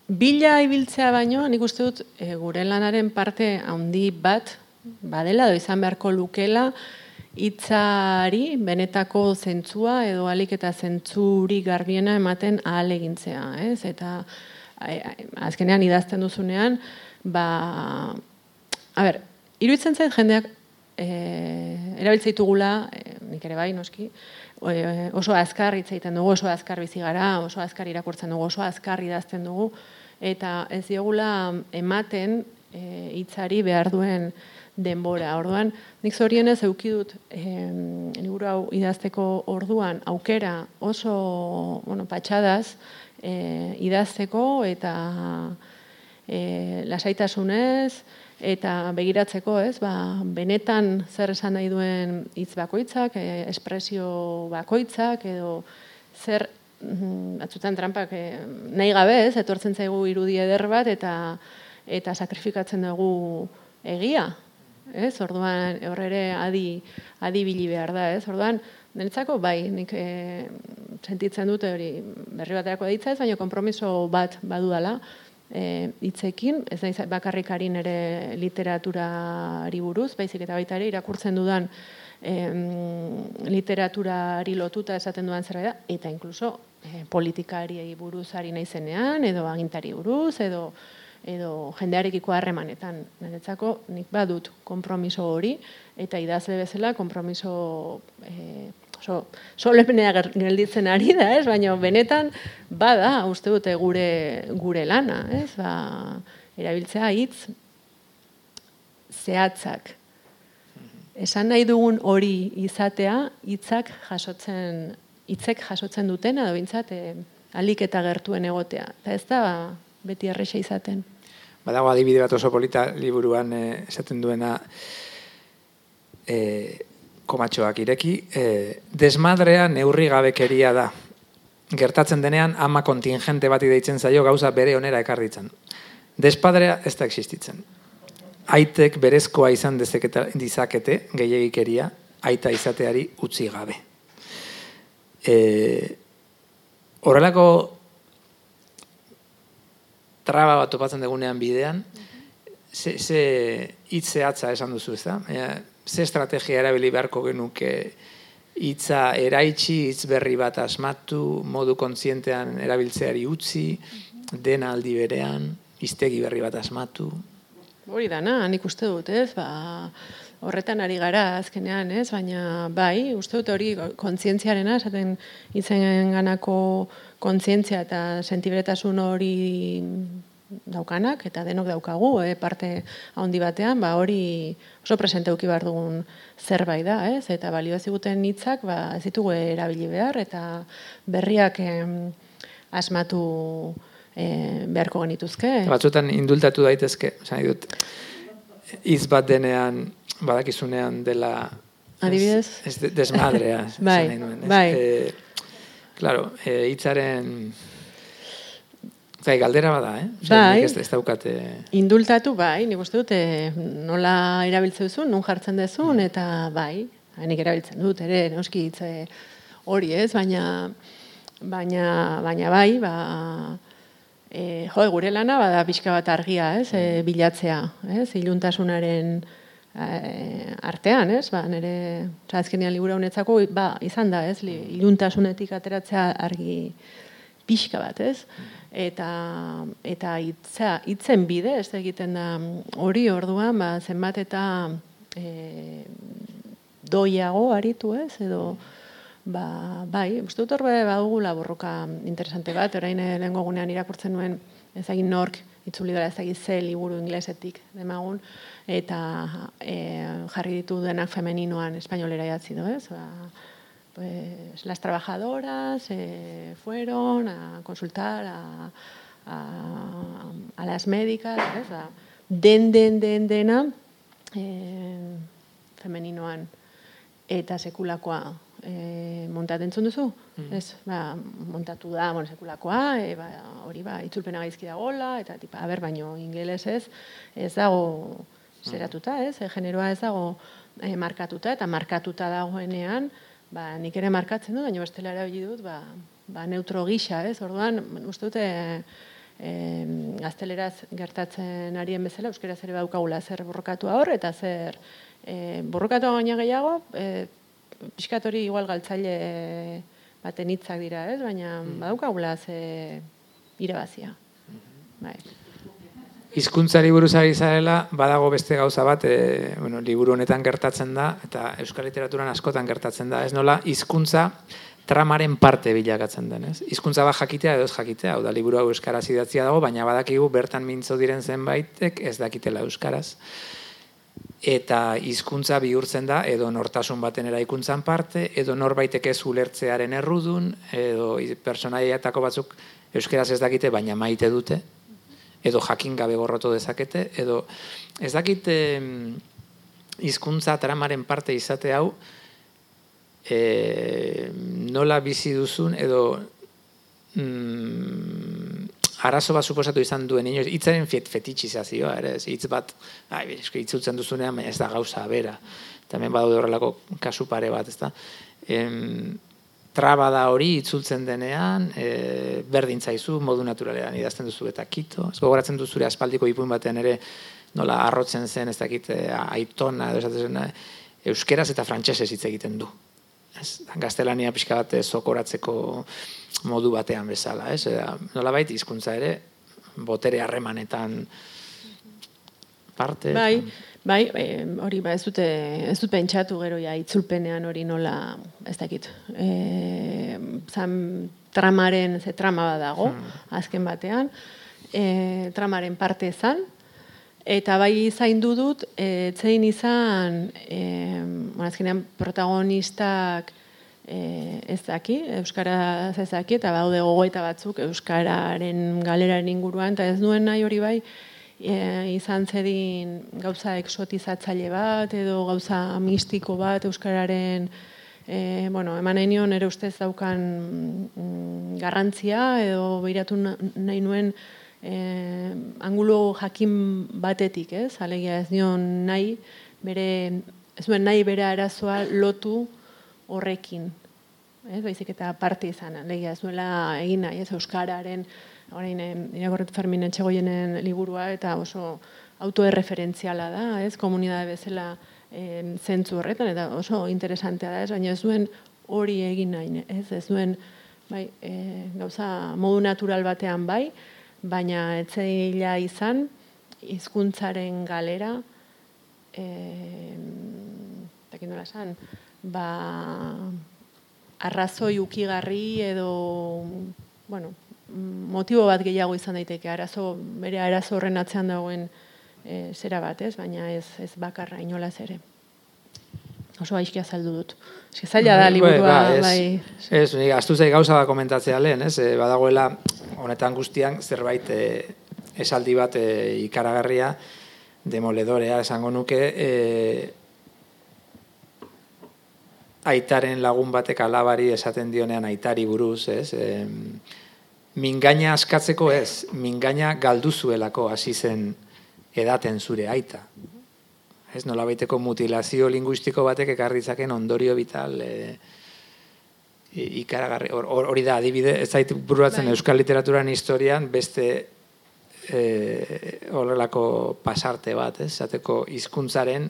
bila ibiltzea baino, nik uste dut e, gure lanaren parte handi bat, badela, edo izan beharko lukela, hitzari benetako zentzua edo alik eta zentzuri garbiena ematen ahal egintzea, ez? Eta azkenean idazten duzunean, ba, a ber, iruditzen zait jendeak e, erabiltza ditugula, e, nik ere bai, noski, e, oso azkar hitz egiten dugu, oso azkar bizi gara, oso azkar irakurtzen dugu, oso azkar idazten dugu, eta ez diogula ematen e, hitzari behar duen denbora. Orduan, nik zorionez euki dut liburu hau idazteko orduan aukera oso, bueno, patxadaz e, idazteko eta e, lasaitasunez eta begiratzeko, ez? Ba, benetan zer esan nahi duen hitz bakoitzak, e, espresio bakoitzak edo zer batzutan trampak e, nahi gabe, ez? Etortzen zaigu irudi eder bat eta eta sakrifikatzen dugu egia, ez? Orduan hor ere adi adibili behar da, ez? Orduan niretzako bai, nik e, sentitzen dute hori berri baterako ditza ez, baina konpromiso bat badudala e, hitzekin, ez naiz bakarrikarin ere literaturari buruz, baizik eta baita ere irakurtzen dudan e, literaturari lotuta esaten dudan zerbait da, eta inkluso e, politikari buruz ari naizenean, edo agintari buruz, edo edo jendearekiko harremanetan. Niretzako nik badut konpromiso hori eta idazle bezala konpromiso eh oso solepenea gelditzen ari da, ez? Baina benetan bada uste dute gure gure lana, ez? Ba, erabiltzea hitz zehatzak. Esan nahi dugun hori izatea hitzak jasotzen hitzek jasotzen dutena edo bintzat eh, alik eta gertuen egotea. Eta ez da beti erresa izaten. Badago adibide bat oso polita liburuan eh, esaten duena eh, komatxoak ireki. Eh, desmadrea neurri gabekeria da. Gertatzen denean ama kontingente bat deitzen zaio gauza bere onera ekarritzen. Despadrea ez da existitzen. Aitek berezkoa izan dizakete gehiagikeria, aita izateari utzi gabe. E, horrelako traba bat topatzen dugunean bidean, ze, ze atza esan duzu, ez da? ze estrategia erabili beharko genuke hitza eraitsi, hitz berri bat asmatu, modu kontzientean erabiltzeari utzi, dena aldi berean, iztegi berri bat asmatu. Hori dana, nik uste dut, ez? Ba, horretan ari gara azkenean, ez? Baina bai, uste dut hori kontzientziarena, esaten izen ganako kontzientzia eta sentibretasun hori daukanak, eta denok daukagu, eh, parte handi batean, ba hori oso presente uki behar dugun zerbait da, ez? Eta balio ziguten hitzak, ba, ez ditugu erabili behar, eta berriak em, asmatu e, beharko genituzke. Batzutan indultatu daitezke, esan dut, hitz bat denean, badakizunean dela... Adibidez? Ez, ez desmadrea. *laughs* bai, nuen, ez? bai. E, claro, e, hitzaren... Zai, galdera bada, eh? Osea, Bai. Ez, ez daukate... Indultatu, bai, nik uste dut, eh, nola erabiltzen duzu, nun jartzen duzun, eta bai, nik erabiltzen dut, ere, noski hitze hori ez, baina, baina, baina bai, ba, e, jo, gure lana, bada pixka bat argia, ez, e, bilatzea, ez, iluntasunaren e, artean, ez, ba, nire, oza, azkenean libura honetzako, ba, izan da, ez, li- iluntasunetik ateratzea argi pixka bat, ez? Eta, eta hitza, hitzen bide, ez egiten da hori orduan, ba, zenbat eta e, doiago aritu, ez? Edo, ba, bai, uste dut horbe badugula borroka interesante bat, orain eh, lehengo gunean irakurtzen nuen, ezagin nork, itzuli dara ezagin ze liburu inglesetik demagun, eta e, jarri ditu denak femeninoan espainolera idatzi du, ez? Ba, pues las trabajadoras eh, fueron a consultar a, a, a las médicas, ¿ves? Ba, den, den, den, dena eh, femeninoan eta sekulakoa eh, montatzen entzun duzu? Ez, ba, montatu da, bueno, sekulakoa, e, ba, hori ba, itzulpena gaizki dagoela, eta tipa, aber, baino ingelesez ez dago zeratuta, ez? E, generoa ez dago e, markatuta, eta markatuta dagoenean, ba, nik ere markatzen dut, baina bestela erabili dut, ba, ba, neutro gisa, ez? Orduan, uste dute, e, gazteleraz gertatzen arien bezala, euskeraz ere baukagula zer borrokatu hor, eta zer e, borrokatu baina gehiago, e, pixkat hori igual galtzaile baten hitzak dira, ez? Baina badaukagula ze irabazia. Bai. Hizkuntzari buruz ari zarela, badago beste gauza bat, e, bueno, liburu honetan gertatzen da, eta euskal literaturan askotan gertatzen da, ez nola, hizkuntza tramaren parte bilakatzen den, ez? Hizkuntza bat jakitea edo ez jakitea, hau da, liburu hau euskaraz idatzia dago, baina badakigu bertan mintzo diren zenbaitek ez dakitela euskaraz. Eta hizkuntza bihurtzen da, edo nortasun baten eraikuntzan parte, edo norbaitek ez ulertzearen errudun, edo personaiatako batzuk euskaraz ez dakite, baina maite dute, edo jakin gabe gorroto dezakete, edo ez dakit em, hizkuntza tramaren parte izate hau e, nola bizi duzun edo mm, arazo bat suposatu izan duen inoiz, hitzaren fet, fetitxizazioa, ere, hitz bat, ai, eske itzultzen duzunean, baina ez da gauza bera. Hemen badaude horrelako kasu pare bat, ezta. Em, traba da hori itzultzen denean, e, berdin zaizu, modu naturalean idazten duzu eta kito. Ez gogoratzen du zure aspaldiko ipuin batean ere nola arrotzen zen, ez dakit, e, aitona, edo esaten zen, euskeraz eta frantsesez hitz egiten du. Ez, gaztelania pixka bat zokoratzeko modu batean bezala, ez? Eda, nolabait hizkuntza ere botere harremanetan parte. Bai, bai, e, hori ba ez dute ez dut pentsatu gero ja itzulpenean hori nola, ez dakit. E, zan tramaren, ze trama bat dago, azken batean, e, tramaren parte izan, eta bai zaindu dut, e, zein izan, e, azkenean protagonistak e, ez daki, Euskara ez daki, eta baude gogoeta batzuk Euskararen galeraren inguruan, eta ez duen nahi hori bai, e, izan zedin gauza eksotizatzaile bat, edo gauza mistiko bat Euskararen e, bueno, eman nahi nion ere ustez daukan mm, garrantzia, edo behiratu na- nahi nuen e, angulo jakin batetik, ez? Alegia ez nion nahi, bere, ez duen nahi bere arazoa lotu horrekin. Ez, baizik eta parte izan, alegia ez duela egin nahi, ez Euskararen, orain eh, irakorret Fermin Etxegoienen liburua eta oso autoerreferentziala da, ez, komunidade bezala eh, zentzu horretan, eta oso interesantea da, ez, baina ez duen hori egin nahi, ez, ez duen, bai, e, gauza modu natural batean bai, baina etzeila izan, hizkuntzaren galera, e, nola esan, ba, arrazoi ukigarri edo, bueno, motibo bat gehiago izan daiteke, arazo, bere arazo horren atzean dagoen e, zera bat, ez? baina ez, ez bakarra inolaz ere. Oso aizkia saldu dut. Ez zaila da, bai, liburua, ba, bai. Ez, ez astu zei gauza da komentatzea lehen, ez? E, badagoela, honetan guztian, zerbait e, esaldi bat e, ikaragarria, demoledorea, esango nuke, e, aitaren lagun batek alabari esaten dionean aitari buruz, ez? E, mingaina askatzeko ez, mingaina galduzuelako hasi zen edaten zure aita. Ez nola baiteko mutilazio linguistiko batek ekarri zaken ondorio vital e, ikaragarri, hori da, adibide, ez zait buruatzen bai. euskal literaturan historian beste e, horrelako pasarte bat, ez? Zateko hizkuntzaren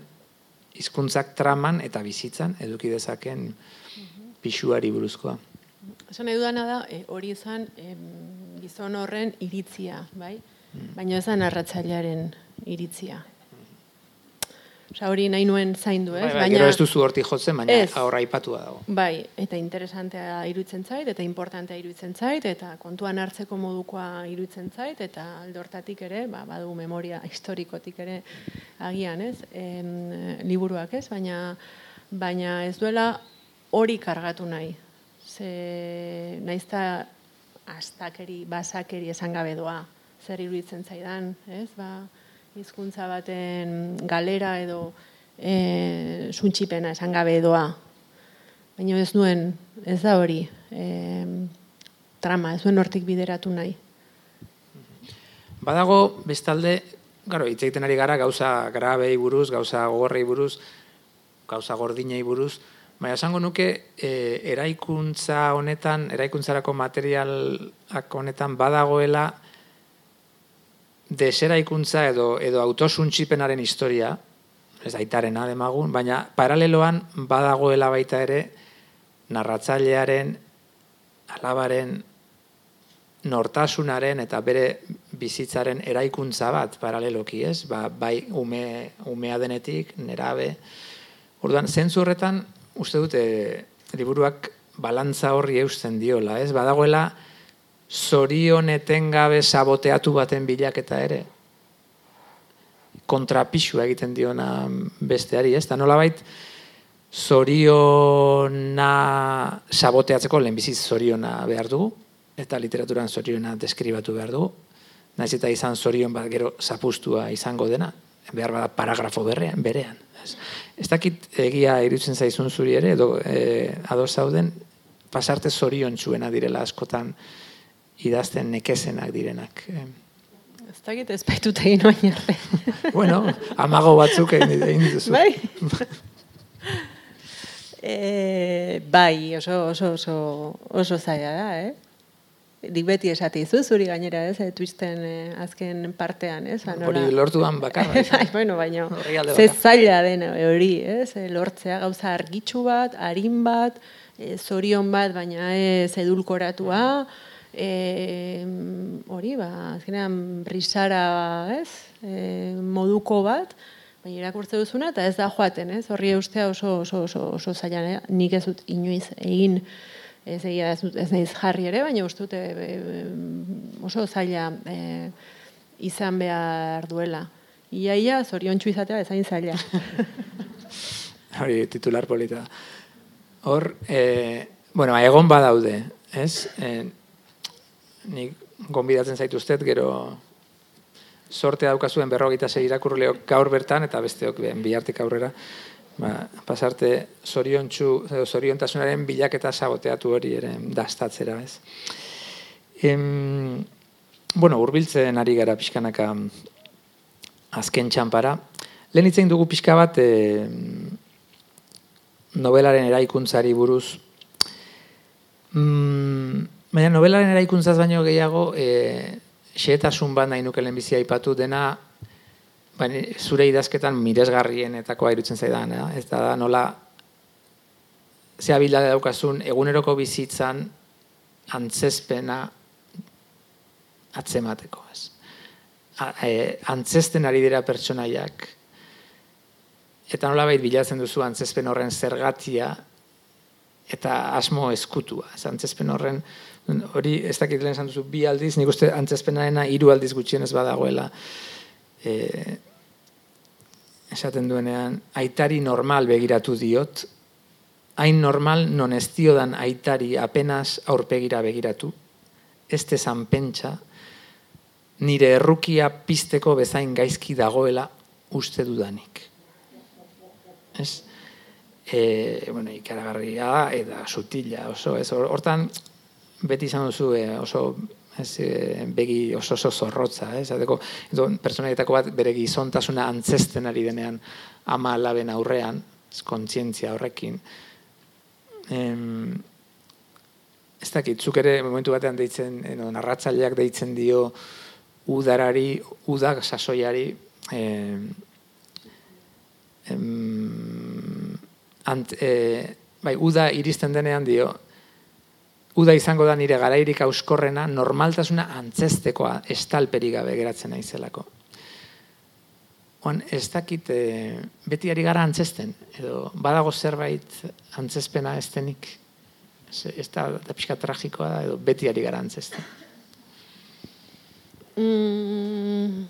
hizkuntzak traman eta bizitzan eduki dezaken pixuari buruzkoa. Esan nahi dudana da, e, hori izan gizon horren iritzia, bai? Mm. Baina ezan narratzailearen iritzia. Osa, hori nahi nuen zaindu, ez? Bai, bai, baina, gero ez duzu horti jotzen, baina aurra ipatua dago. Bai, eta interesantea iruditzen zait, eta importantea iruditzen zait, eta kontuan hartzeko modukoa iruditzen zait, eta aldortatik ere, ba, badu memoria historikotik ere agian, ez? En, liburuak, ez? Baina, baina ez duela hori kargatu nahi. Ze naizta astakeri, basakeri esan gabe doa, zer iruditzen zaidan, ez? Ba, hizkuntza baten galera edo e, suntxipena esan gabe edoa. Baina ez nuen, ez da hori, e, trama, ez duen hortik bideratu nahi. Badago, bestalde, garo, itzaiten ari gara, gauza grabei buruz, gauza gogorrei buruz, gauza gordinei buruz, baina esango nuke, e, eraikuntza honetan, eraikuntzarako materialak honetan badagoela, desera ikuntza edo, edo autosuntxipenaren historia, ez aitaren ademagun, baina paraleloan badagoela baita ere narratzailearen, alabaren, nortasunaren eta bere bizitzaren eraikuntza bat paraleloki, ez? Ba, bai ume, umea denetik, nerabe. Orduan, zentzu horretan, uste dute, liburuak balantza horri eusten diola, ez? Badagoela, zorion etengabe saboteatu baten bilaketa ere kontrapixua egiten diona besteari, ez? Da nolabait zoriona saboteatzeko lehenbiziz zoriona behar dugu, eta literaturan zoriona deskribatu behar dugu. Naiz eta izan zorion bat gero zapustua izango dena, behar bada paragrafo berrean, berean. Ez, ez dakit egia irutzen zaizun zuri ere, edo e, ados zauden, pasarte zorion txuena direla askotan, idazten nekezenak direnak. Ez da ez baitu tegin oin arte. *laughs* bueno, amago batzuk egin duzu. Bai? *laughs* e, bai, oso, oso, oso, oso zaila da, eh? Dik beti esati zu, zuri gainera, ez, eh, twisten eh, azken partean, ez? Hori lortuan bakarra. *laughs* bai, bueno, baina, ze zaila den hori, ez? Lortzea gauza argitxu bat, harin bat, zorion bat, baina ez edulkoratua, e, hori, ba, azkenean brisara, ez, e, moduko bat, baina irakurtze duzuna, eta ez da joaten, ez, horri ustea oso, oso, oso, oso zailan, eh? nik ez dut inoiz egin, ez egia ez, ez nahiz jarri ere, baina uste dut e, oso zaila e, izan behar duela. Ia, ia, zorion izatea ezain zaila. *laughs* Hori, titular polita. Hor, e, bueno, egon badaude, ez? E, nik gonbidatzen zaituztet, gero sorte daukazuen berrogeita zei irakurleok gaur bertan, eta besteok ben, bihartik aurrera, ba, pasarte zoriontsu, zoriontasunaren bilaketa saboteatu hori ere dastatzera, ez. Em, bueno, urbiltzen ari gara pixkanaka azken txampara. Lehen itzen dugu pixka bat e, novelaren eraikuntzari buruz. Mm, Baina novelaren eraikuntzaz baino gehiago, e, xeetasun bat nahi nuke lehenbizia aipatu dena, baina zure idazketan miresgarrienetakoa irutzen zaidan, eh? ez da, nola zea bilda daukazun eguneroko bizitzan antzespena atzemateko, ez. A, e, antzesten ari dira pertsonaiak eta nolabait bilatzen duzu antzezpen horren zergatia eta asmo eskutua. Ez antzezpen horren, hori ez dakit lehen duzu bi aldiz, nik uste antzezpenarena hiru aldiz gutxienez badagoela. E, esaten duenean, aitari normal begiratu diot, hain normal non ez diodan aitari apenas aurpegira begiratu, ez tezan pentsa, nire errukia pisteko bezain gaizki dagoela uste dudanik. Ez? E, bueno, ikaragarria eta sutila oso, ez? Hortan, beti izan duzu e, oso ez, e, begi oso oso zorrotza, ez? Adeko, edo, bat bere gizontasuna antzesten ari denean ama alaben aurrean, ez, kontzientzia horrekin. Em, ez dakit, zuk ere momentu batean deitzen, edo, narratzaileak deitzen dio udarari, udak sasoiari, em, em, ant, e, bai, uda iristen denean dio, uda izango da nire garairik auskorrena, normaltasuna antzestekoa estalperik gabe geratzen naizelako. Oan, ez dakit, e, beti ari gara antzesten, edo badago zerbait antzespena ez denik, ez da, da pixka tragikoa da, edo beti ari gara antzesten. Mm,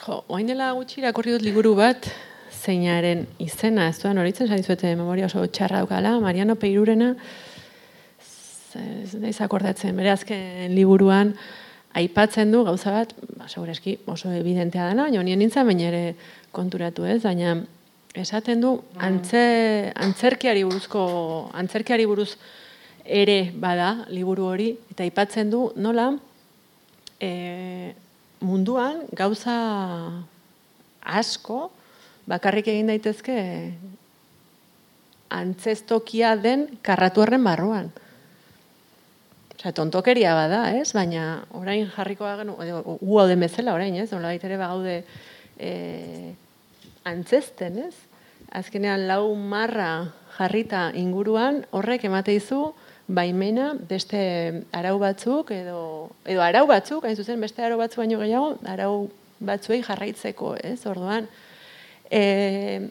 jo, oain dela gutxi irakurri dut liburu bat, zeinaren izena, ez duan horitzen, zaizuete memoria oso txarra dukala, Mariano Peirurena, ez naiz akordatzen, bere azken liburuan aipatzen du gauza bat, ba, segureski oso evidentea dena, baina nien nintzen baina ere konturatu ez, baina esaten du antze, antzerkiari buruzko, antzerkiari buruz ere bada liburu hori, eta aipatzen du nola e, munduan gauza asko bakarrik egin daitezke antzestokia den karratu horren barruan. Osa, tontokeria bada, ez? Baina orain jarrikoa genu, gu hau bezala orain, ez? Ola ere bagaude e, antzesten, ez? Azkenean lau marra jarrita inguruan, horrek emate izu baimena beste arau batzuk edo edo arau batzuk, hain zuzen beste arau batzuk baino gehiago, arau batzuei jarraitzeko, ez? Orduan, e,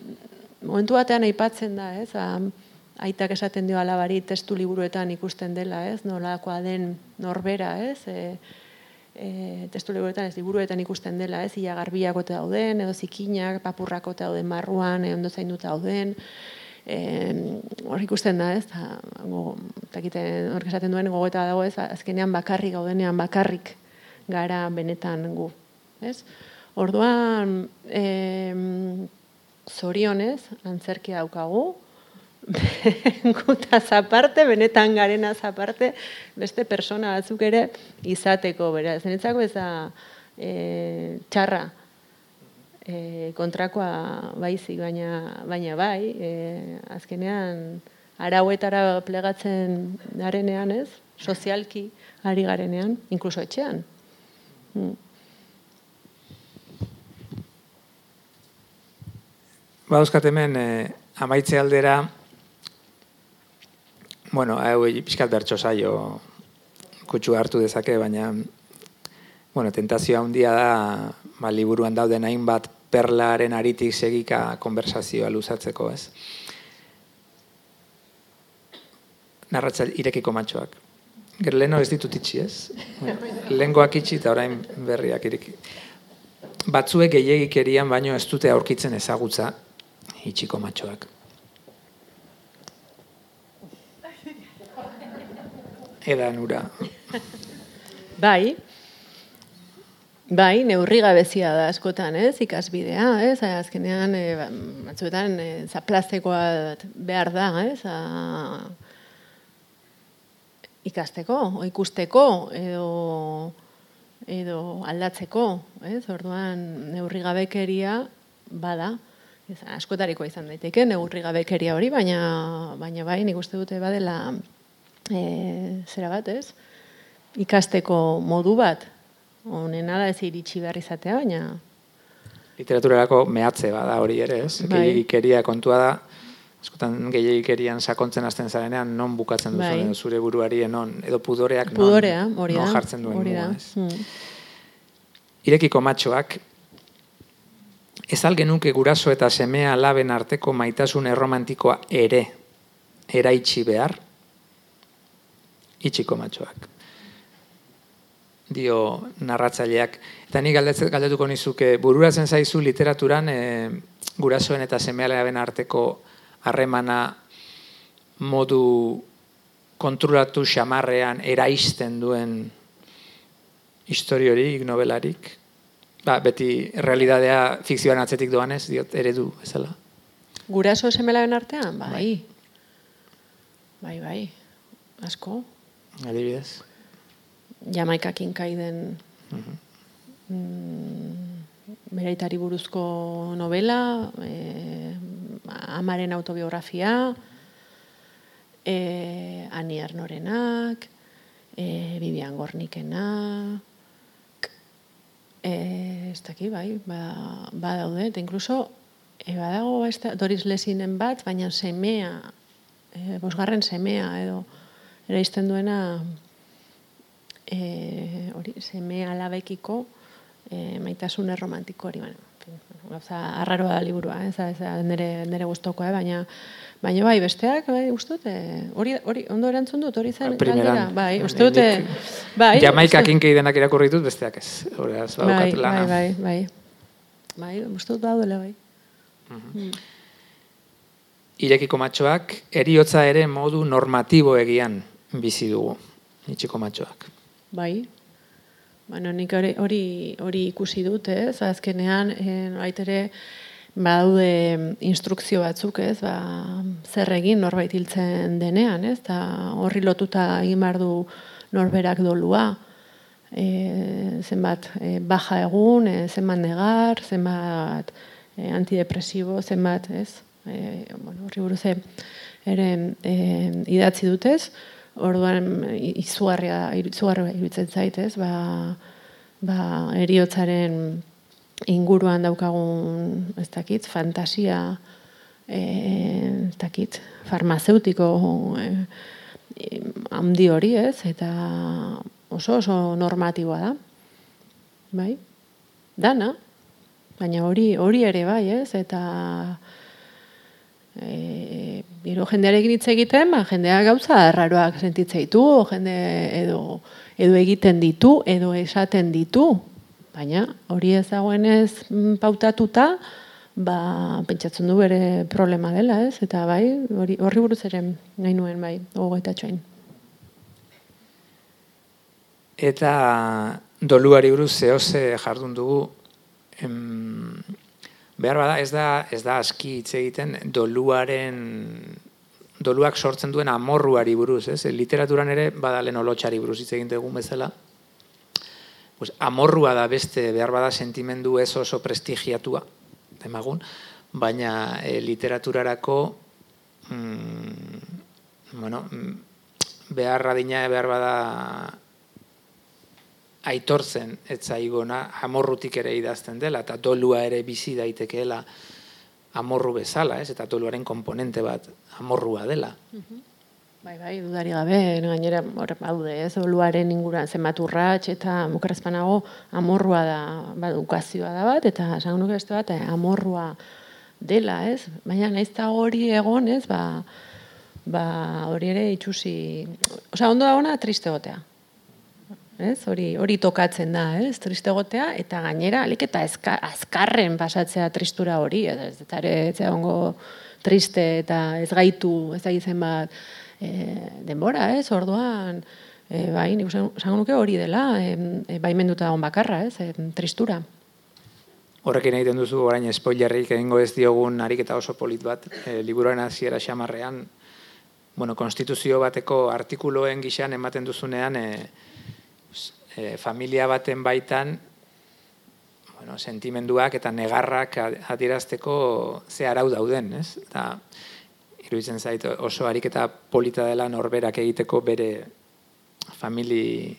momentu batean aipatzen da, ez? Aitak esaten dio alabari testu liburuetan ikusten dela, ez? Nolakoa den norbera, ez? E, e, testu liburuetan ez liburuetan ikusten dela, ez? Ia garbiak dauden, edo zikinak, papurrak dauden marruan, e, ondo zainduta dauden. E, hor ikusten da, ez? Hor esaten duen gogoeta dago, ez? Azkenean bakarrik gaudenean bakarrik gara benetan gu, ez? Orduan, e, zorionez, antzerkia daukagu, gutaz aparte, benetan garen aparte, beste persona batzuk ere izateko, bera, zenetzako ez da e, txarra e, kontrakoa baizik, baina, baina bai, e, azkenean arauetara plegatzen garenean ez, sozialki ari garenean, inkluso etxean. Hmm. Ba, hemen, eh, amaitze aldera, Bueno, hau pixkat bertso saio kutsu hartu dezake, baina bueno, tentazioa handia da ba, liburuan dauden hainbat perlaren aritik segika konversazioa luzatzeko, ez? Narratzail irekiko matxoak. Gero leheno ez ditut itxi, ez? *laughs* Lengoak itxi eta orain berriak ireki. Batzuek gehiagikerian baino ez dute aurkitzen ezagutza itxiko matxoak. Edan ura. Bai, bai, neurri gabezia da askotan, ez, ikasbidea, ez, azkenean, e, batzuetan, e, zaplastekoa behar da, ez, a, ikasteko, o ikusteko, edo, edo aldatzeko, ez, orduan, neurri gabekeria bada, ez, askotarikoa izan daiteke, neurri gabekeria hori, baina, baina bai, nik uste dute badela, e, zera bat, ez? Ikasteko modu bat, honen ala ez iritsi behar izatea, baina... Literaturarako mehatze bada hori ere, ez? Bai. kontua da, askotan gehiagikerian sakontzen hasten zarenean, non bukatzen duzu bai. zure buruari, non, edo pudoreak Pudorea, non, non jartzen duen hori da. Hmm. Irekiko matxoak, ez algenuke guraso eta semea laben arteko maitasun erromantikoa ere eraitsi behar, itxiko matxoak. Dio narratzaileak. Eta ni galdetuko nizuke, bururatzen zaizu literaturan e, gurasoen eta semea laben arteko harremana modu kontrolatu xamarrean eraisten duen historiorik, novelarik. Ba, beti realidadea fikzioan atzetik doanez, diot, eredu, ezala. Guraso semelaen artean? Bai. Bai, bai. Asko. Adibidez. Jamaika kinkaiden uh mm, buruzko novela, eh, amaren autobiografia, eh, Ani Arnorenak, eh, Bibian Gornikena, eh, ez daki, bai, ba, ba daude, eta inkluso, e, badago Doris Lesinen bat, baina semea, e, bosgarren semea, edo, eraizten duena, e, hori, semea alabekiko, e, maitasun erromantiko hori, baina, gauza arraroa da liburua, ez da, ez da, nire, nire guztokoa, eh? baina, baina bai, besteak, bai, uste dute, hori, hori, ondo erantzun dut, hori zen, galdera, bai, uste dute, bai. Jamaika kinkei denak irakurri dut, besteak ez, hori, ez, bai, bai, bai, bai, bai, uste dut daudela, bai. Mm Irekiko matxoak, eriotza ere modu normatibo egian bizi dugu, itxiko matxoak. Bai, Bueno, nik hori, hori, hori ikusi dut, ez? Azkenean, eh, ere, badaude instrukzio batzuk, ez? Ba, zer egin norbait hiltzen denean, ez? Ta horri lotuta egin behar du norberak dolua. E, zenbat e, baja egun, e, zenbat negar, zenbat e, antidepresibo, zenbat, ez? E, bueno, horri buruz ere e, idatzi dutez, orduan izugarria izugarria iruditzen zait, ez? Ba, ba eriotzaren inguruan daukagun, ez dakit, fantasia eh, ez dakit, farmazeutiko eh, handi hori, ez? Eta oso oso normatiboa da. Bai? Dana. Baina hori hori ere bai, ez? Eta e, gero jendearekin hitz egiten, ba, jendea gauza arraroak sentitzen ditu, jende edo, edo egiten ditu, edo esaten ditu, baina hori ez dagoenez mm, pautatuta, ba, pentsatzen du bere problema dela, ez? Eta bai, hori horri buruz ere nahi nuen bai, eta txain. Eta doluari buruz zehose jardun dugu, em, behar bada ez da ez da aski hitz egiten doluaren doluak sortzen duen amorruari buruz, ez? Literaturan ere badalen olotxari buruz hitz egin dugu bezala. Pues amorrua da beste behar bada sentimendu ez oso prestigiatua demagun, baina e, literaturarako mm, bueno, mm, behar radina behar bada aitortzen etzaigona amorrutik ere idazten dela eta dolua ere bizi daitekeela amorru bezala, ez? Eta doluaren komponente bat amorrua dela. Bai, bai, dudari gabe, gainera hor baude, ez? Doluaren inguruan zenbat urrats eta mukarazpanago amorrua da, bad ukazioa da bat eta esan nuke beste bat amorrua dela, ez? Baina naiz ta hori egon, ez? Ba, ba hori ere itxusi, osea, ondo da ona triste gotea ez? Hori, hori tokatzen da, ez? Triste gotea eta gainera alik eta azkarren pasatzea tristura hori, ez? Ez ez ongo triste eta ez gaitu, ez da izen bat e, denbora, ez? Orduan, e, bai, nik nuke hori dela, e, baimenduta on bakarra, ez? E, tristura. Horrekin egiten duzu orain spoilerrik egingo ez diogun ariketa oso polit bat, e, liburuaren hasiera xamarrean, bueno, konstituzio bateko artikuloen gixan ematen duzunean, e, e, familia baten baitan bueno, sentimenduak eta negarrak adierazteko ze arau dauden, ez? Eta iruditzen zait oso harik eta polita dela norberak egiteko bere famili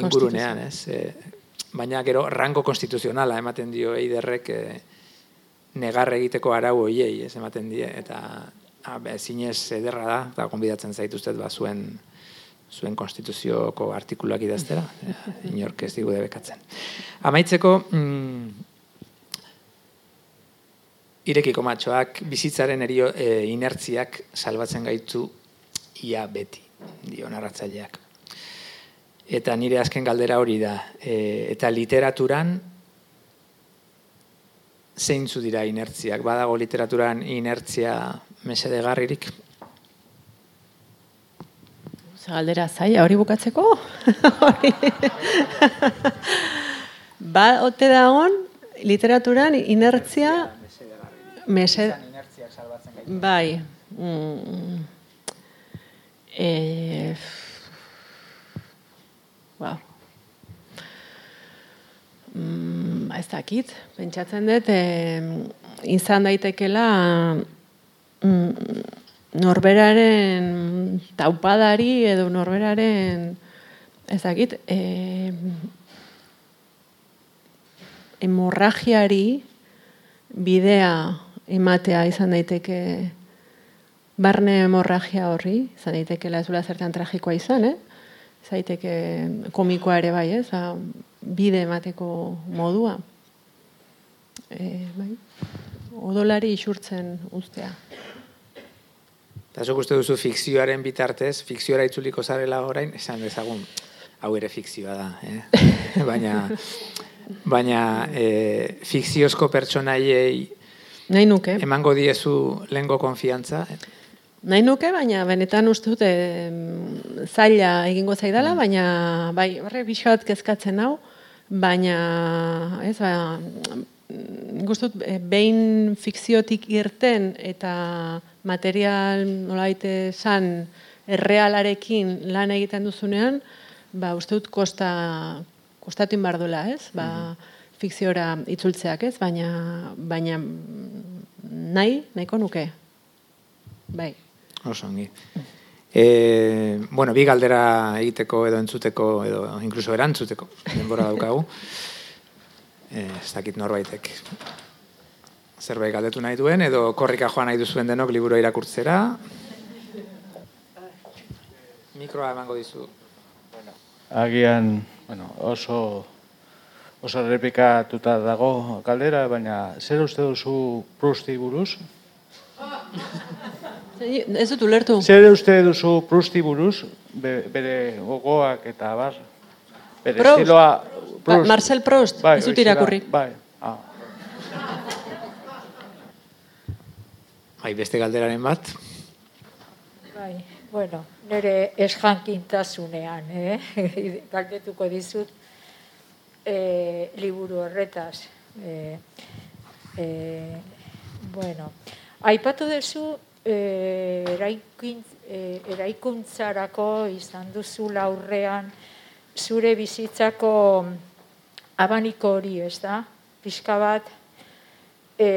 ingurunean, ez? E, baina gero rango konstituzionala ematen dio eiderrek e, negar egiteko arau hoiei, ez ematen die eta a, be, zinez ederra da, eta konbidatzen zaituztet ba zuen zuen konstituzioko artikuluak idaztera, inork ez digu debekatzen. Amaitzeko, mm, irekiko matxoak bizitzaren erio, e, inertziak salbatzen gaitu ia beti, dio narratzaileak. Eta nire azken galdera hori da. E, eta literaturan zeintzu dira inertziak? Badago literaturan inertzia mesedegarririk? Galdera zaila, hori bukatzeko? *laughs* *laughs* ba, ote da hon, literaturan inertzia mesed... Bai. Mm. E... Wow. Mm, ez dakit, pentsatzen dut, e, izan daitekela mm, norberaren taupadari edo norberaren ez dakit, e, hemorragiari bidea ematea izan daiteke barne hemorragia horri, izan daitekeela ez zertan tragikoa izan, eh? zaiteke komikoa ere bai, ez? A, bide emateko modua. E, bai? Odolari isurtzen ustea. Eta zuk uste duzu fikzioaren bitartez, fikzioara itzuliko zarela orain, esan dezagun, hau ere fikzioa da, eh? *laughs* baina, baina e, fikziozko pertsonaiei Nahi nuke. emango diezu lengo konfiantza, Nahi nuke, baina benetan uste dute zaila egingo zaidala, mm. baina bai, horre bixoat kezkatzen hau, baina ez, ba, gustut, eh, behin fikziotik irten eta material nolaite san errealarekin lan egiten duzunean, ba, uste dut kosta, kostatu inbar duela, ez? Ba, mm. fikziora itzultzeak, ez? Baina, baina nahi, nahiko nuke. Bai. Oso ongi. E, bueno, bi galdera egiteko edo entzuteko edo incluso erantzuteko denbora daukagu. *laughs* E, ez dakit norbaitek zerbait galdetu nahi duen edo korrika joan nahi duzuen denok liburu irakurtzera. Mikroa emango dizu. Bueno, agian, bueno, oso oso repikatuta dago galdera, baina zer uste duzu Prusti buruz? Ez dut ulertu. Zer uste duzu Prusti buruz, bere gogoak eta bar, bere Proust. estiloa... Ba, Marcel Proust, bai, ez dut irakurri. Bai, ah. Bai, beste galderaren bat. Bai, bueno, nire esjankintasunean, eh? *laughs* galdetuko dizut, eh, liburu horretaz. Eh, eh, bueno, aipatu duzu e, eraikuntzarako izan duzu laurrean zure bizitzako abaniko hori, ez da? Pixka bat e,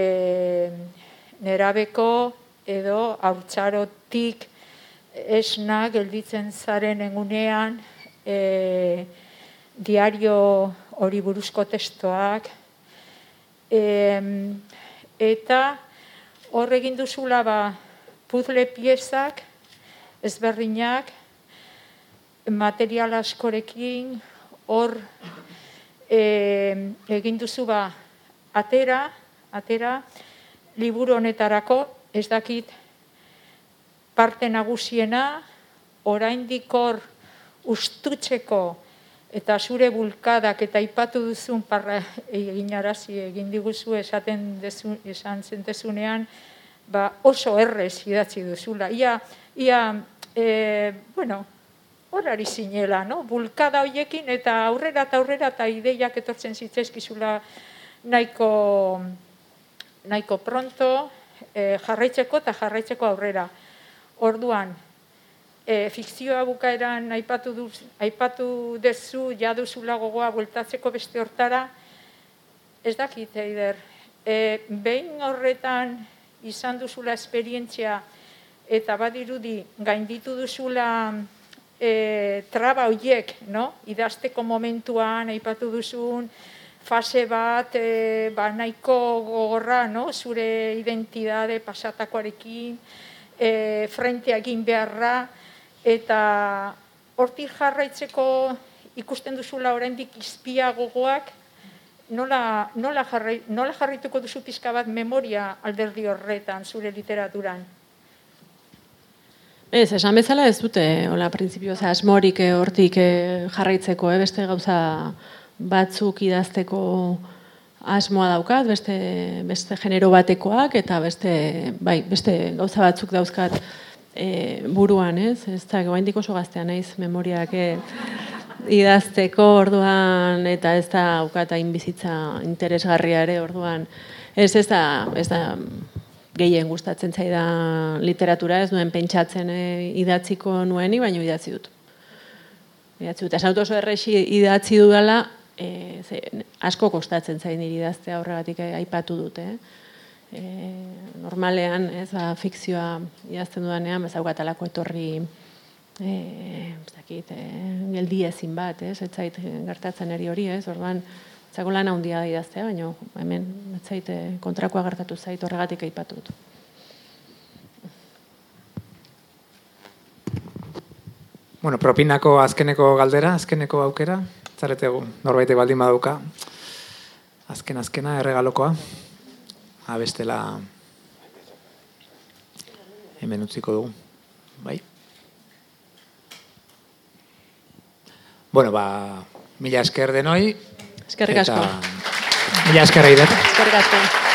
nerabeko edo haurtzarotik esna gelditzen zaren egunean e, diario hori buruzko testoak e, eta hor egin duzula ba, puzle piezak, ezberdinak, material askorekin, hor e, egin duzu ba, atera, atera, liburu honetarako, ez dakit parte nagusiena, oraindik hor ustutzeko eta zure bulkadak eta ipatu duzun parra egin arazi egin diguzu esaten dezu, esan zentezunean, ba oso errez idatzi duzula. Ia, ia e, bueno, horari zinela, no? Bulkada hoiekin eta aurrera eta aurrera eta ideiak etortzen zitzaizkizula nahiko, nahiko pronto e, jarraitzeko eta jarraitzeko aurrera. Orduan, e, fikzioa bukaeran aipatu, duz, aipatu dezu, jaduzula gogoa bueltatzeko beste hortara, ez dakit, eider, e, behin horretan izan duzula esperientzia eta badirudi gainditu duzula e, traba hoiek, no? idazteko momentuan, aipatu duzun, fase bat, e, ba, nahiko gogorra, no? zure identidade pasatakoarekin, e, frentea egin beharra, eta hortik jarraitzeko ikusten duzula oraindik izpia gogoak, nola, nola, jarri, nola jarrituko duzu pizka bat memoria alderdi horretan zure literaturan? Ez, esan bezala ez dute, hola, prinsipioz, asmorik eh, hortik eh, jarraitzeko, eh, beste gauza batzuk idazteko asmoa daukat, beste, beste genero batekoak, eta beste, bai, beste gauza batzuk dauzkat eh, buruan, ez? Ez da, goaindik oso gaztea naiz memoriak eh, idazteko orduan, eta ez da aukata bizitza interesgarria ere orduan. Ez, ez da, ez da, gehien gustatzen zaida literatura, ez duen pentsatzen e, idatziko nueni, baina idatzi dut. Idatzi dut. Esan oso errexi idatzi dudala, e, ze, asko kostatzen zain niri idaztea horregatik eh, aipatu dute. E, normalean, ez, ba, fikzioa idazten dudanean, ez aukatalako etorri e, ez dakit, e, geldi ezin bat, ez, ez zait gertatzen eri hori, ez, orduan, Zago lan handia da idaztea, baina hemen zaite kontrakoa gertatu zait horregatik aipatu Bueno, propinako azkeneko galdera, azkeneko aukera, zarete norbaite baldin badauka. Azken azkena erregalokoa. Abestela hemen utziko dugu. Bai. Bueno, ba, mila esker denoi, Eskerrik asko. Mila idet. Eskerrik asko.